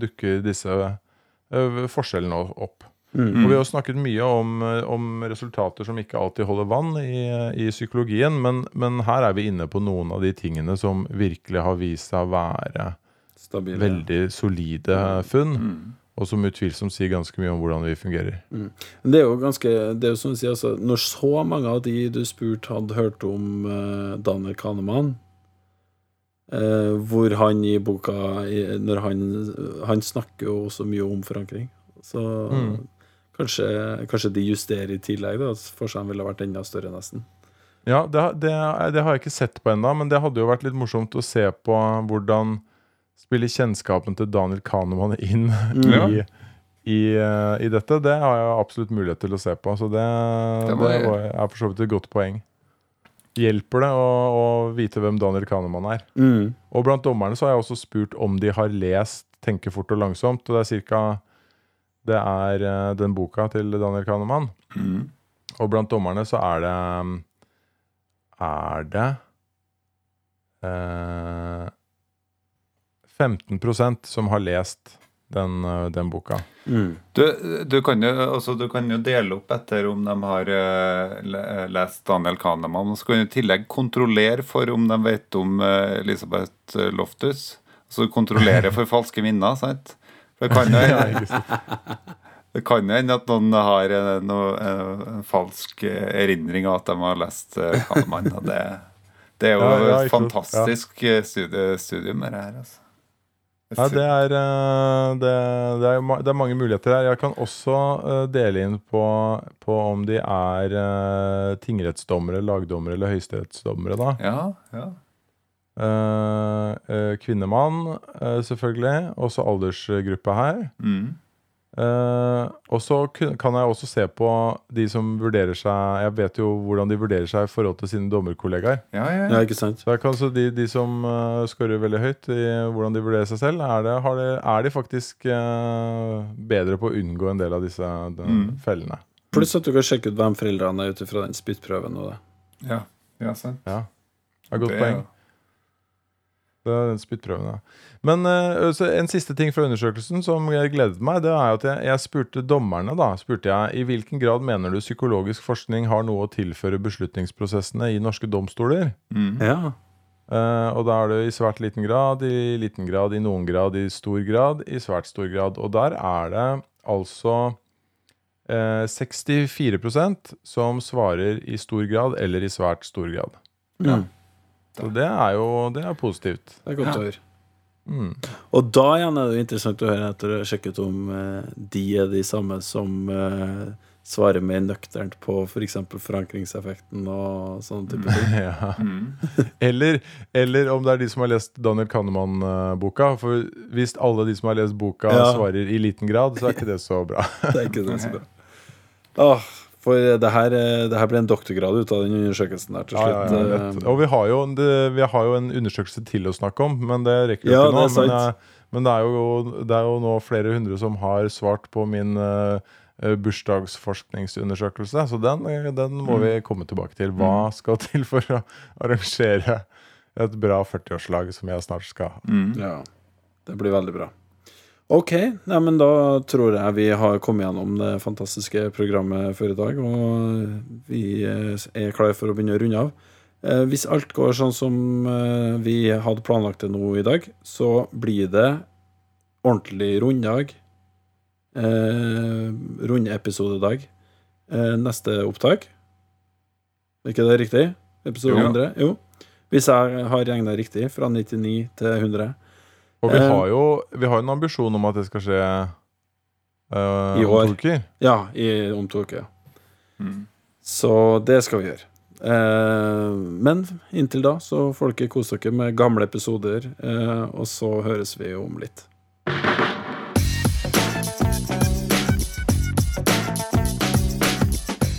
S1: dukker disse uh, forskjellene opp.
S4: Mm.
S1: Og vi har snakket mye om, eh, om resultater som ikke alltid holder vann i, i psykologien, men, men her er vi inne på noen av de tingene som virkelig har vist seg å være
S4: Stabile.
S1: veldig solide funn,
S2: Mm.
S1: og som utvilsomt sier ganske mye om hvordan vi fungerer.
S4: Mm. Det er jo ganske Det er jo som du sier, altså, Når så mange av de du spurte, hadde hørt om uh, Daniel Kahneman eh, Hvor han i boka i, Når han Han snakker jo også mye om forankring. Så
S1: Mm.
S4: Kanskje, kanskje de justerer i tillegg, da. at Forskjellen ville vært enda større, nesten.
S1: Ja, det, det, det har jeg ikke sett på ennå, men det hadde jo vært litt morsomt å se på hvordan spiller kjennskapen til Daniel Kahneman inn
S2: mm.
S1: i, i, eh, i dette. Det har jeg absolutt mulighet til å se på, så det,
S2: Det
S1: det,
S2: jeg-
S1: er for så vidt et godt poeng. Hjelper det å, å vite hvem Daniel Kahneman er?
S4: Mm.
S1: Og blant dommerne så har jeg også spurt om de har lest 'Tenke fort og langsomt'. Og det er cirka Det er uh, den boka til Daniel Kahneman.
S2: Mm.
S1: Og blant dommerne så er det Er det uh, 15% som har lest den, eh, den boka.
S4: Mm.
S2: Du, du, kan jo, altså, du kan jo dele opp etter om de har uh, lest Daniel Kahneman. Og så kan du i tillegg kontrollere for om de vet om eh, Elisabeth eh, Loftus. Altså kontrollere for falske minner, sant? Det kan jo hende at noen har en, eh, en falsk eh, erindring av at de har lest eh, Kahneman. Det, det er jo
S1: Ja, ja,
S2: et fantastisk ja. studie, studium, det her. Altså.
S1: Ja, det er, eh, det, det, er, det er mange muligheter her. Jeg kan også eh, dele inn på, på om de er eh, tingrettsdommere, lagdommere eller høyesterettsdommere. da.
S2: Ja, ja.
S1: Eh, eh, kvinnemann, eh, selvfølgelig. Også aldersgruppe her.
S2: Mm.
S1: Uh, og så kan jeg også se på de som vurderer seg Jeg vet jo hvordan de vurderer seg i forhold til sine dommerkollegaer.
S2: Ja, ja,
S4: Ja?
S1: Så jeg kan så de, de som uh, scorer veldig høyt i hvordan de vurderer seg selv, er, det, har det, er de faktisk uh, bedre på å unngå en del av disse de,
S2: Mm.
S1: fellene.
S4: Pluss at du kan sjekke ut hvem foreldrene er ut ifra den spyttprøven.
S2: Ja. ja sant.
S1: Ja, det er godt
S2: Det-
S1: poeng. Det er den spyttprøven, ja. Men eh, så en siste ting fra undersøkelsen som gledet meg, det er at jeg, jeg spurte dommerne da, spurte jeg, i hvilken grad mener du psykologisk forskning har noe å tilføre beslutningsprosessene i norske domstoler?
S2: Mm.
S4: Ja.
S1: Uh, og da er det i svært liten grad, i liten grad, i noen grad, i stor grad, i svært stor grad. Og der er det altså uh, 64% som svarer i stor grad eller i svært stor grad.
S4: Mm.
S1: Så det er jo det er positivt.
S4: Det er godt å høre.
S1: Mm.
S4: Og da igjen er det jo interessant å høre etter å sjekke sjekket om eh, de er de samme som eh, svarer mer nøkternt på f.eks. For forankringseffekten og sånne type ting.
S1: Ja.
S2: Mm.
S1: Eller, eller om det er de som har lest Daniel Kahneman-boka. For hvis alle de som har lest boka,
S4: Ja.
S1: svarer i liten grad, så er ikke det så bra.
S4: Det er ikke det så bra. Åh, for det her, eh, det her ble en doktorgrad ut av den undersøkelsen der til
S1: Ja, ja,
S4: slutt.
S1: ja,
S4: eh.
S1: Og vi har, jo, det, vi har jo en undersøkelse til å snakke om, men det rekker vi
S4: Ja,
S1: ikke nå.
S4: det er.
S1: Men, jeg, men det, er jo, det er jo nå flere hundre som har svart på min uh, bursdagsforskningsundersøkelse, så den, eh, den må
S4: Mm.
S1: vi komme tilbake til. Hva skal til for å arrangere et bra 40-årslag som jeg snart skal ha?
S2: Mm.
S4: Ja, det blir veldig bra. Ok, ja, men da tror jeg vi har kommet gjennom det fantastiske programmet for i dag, og vi eh, er klare for å begynne å runde av. Eh, Hvis alt går sånn som eh, vi hadde planlagt det nå i dag, så blir det ordentlig runddag. Eh, Rundeepisodedag. Eh, neste opptak. Er ikke det riktig? Episode
S2: Jo.
S4: 100? Jo. Hvis jeg har regna riktig, fra 99 til 100.
S1: Og vi
S4: Eh,
S1: har jo vi har en ambisjon om at det skal skje uh,
S4: I
S1: om
S4: år.
S1: to uker.
S4: Ja, i, om to uker.
S2: Mm.
S4: Så det skal vi gjøre. Uh, men inntil da så får dere kose dere med gamle episoder, uh, og så høres vi jo om litt.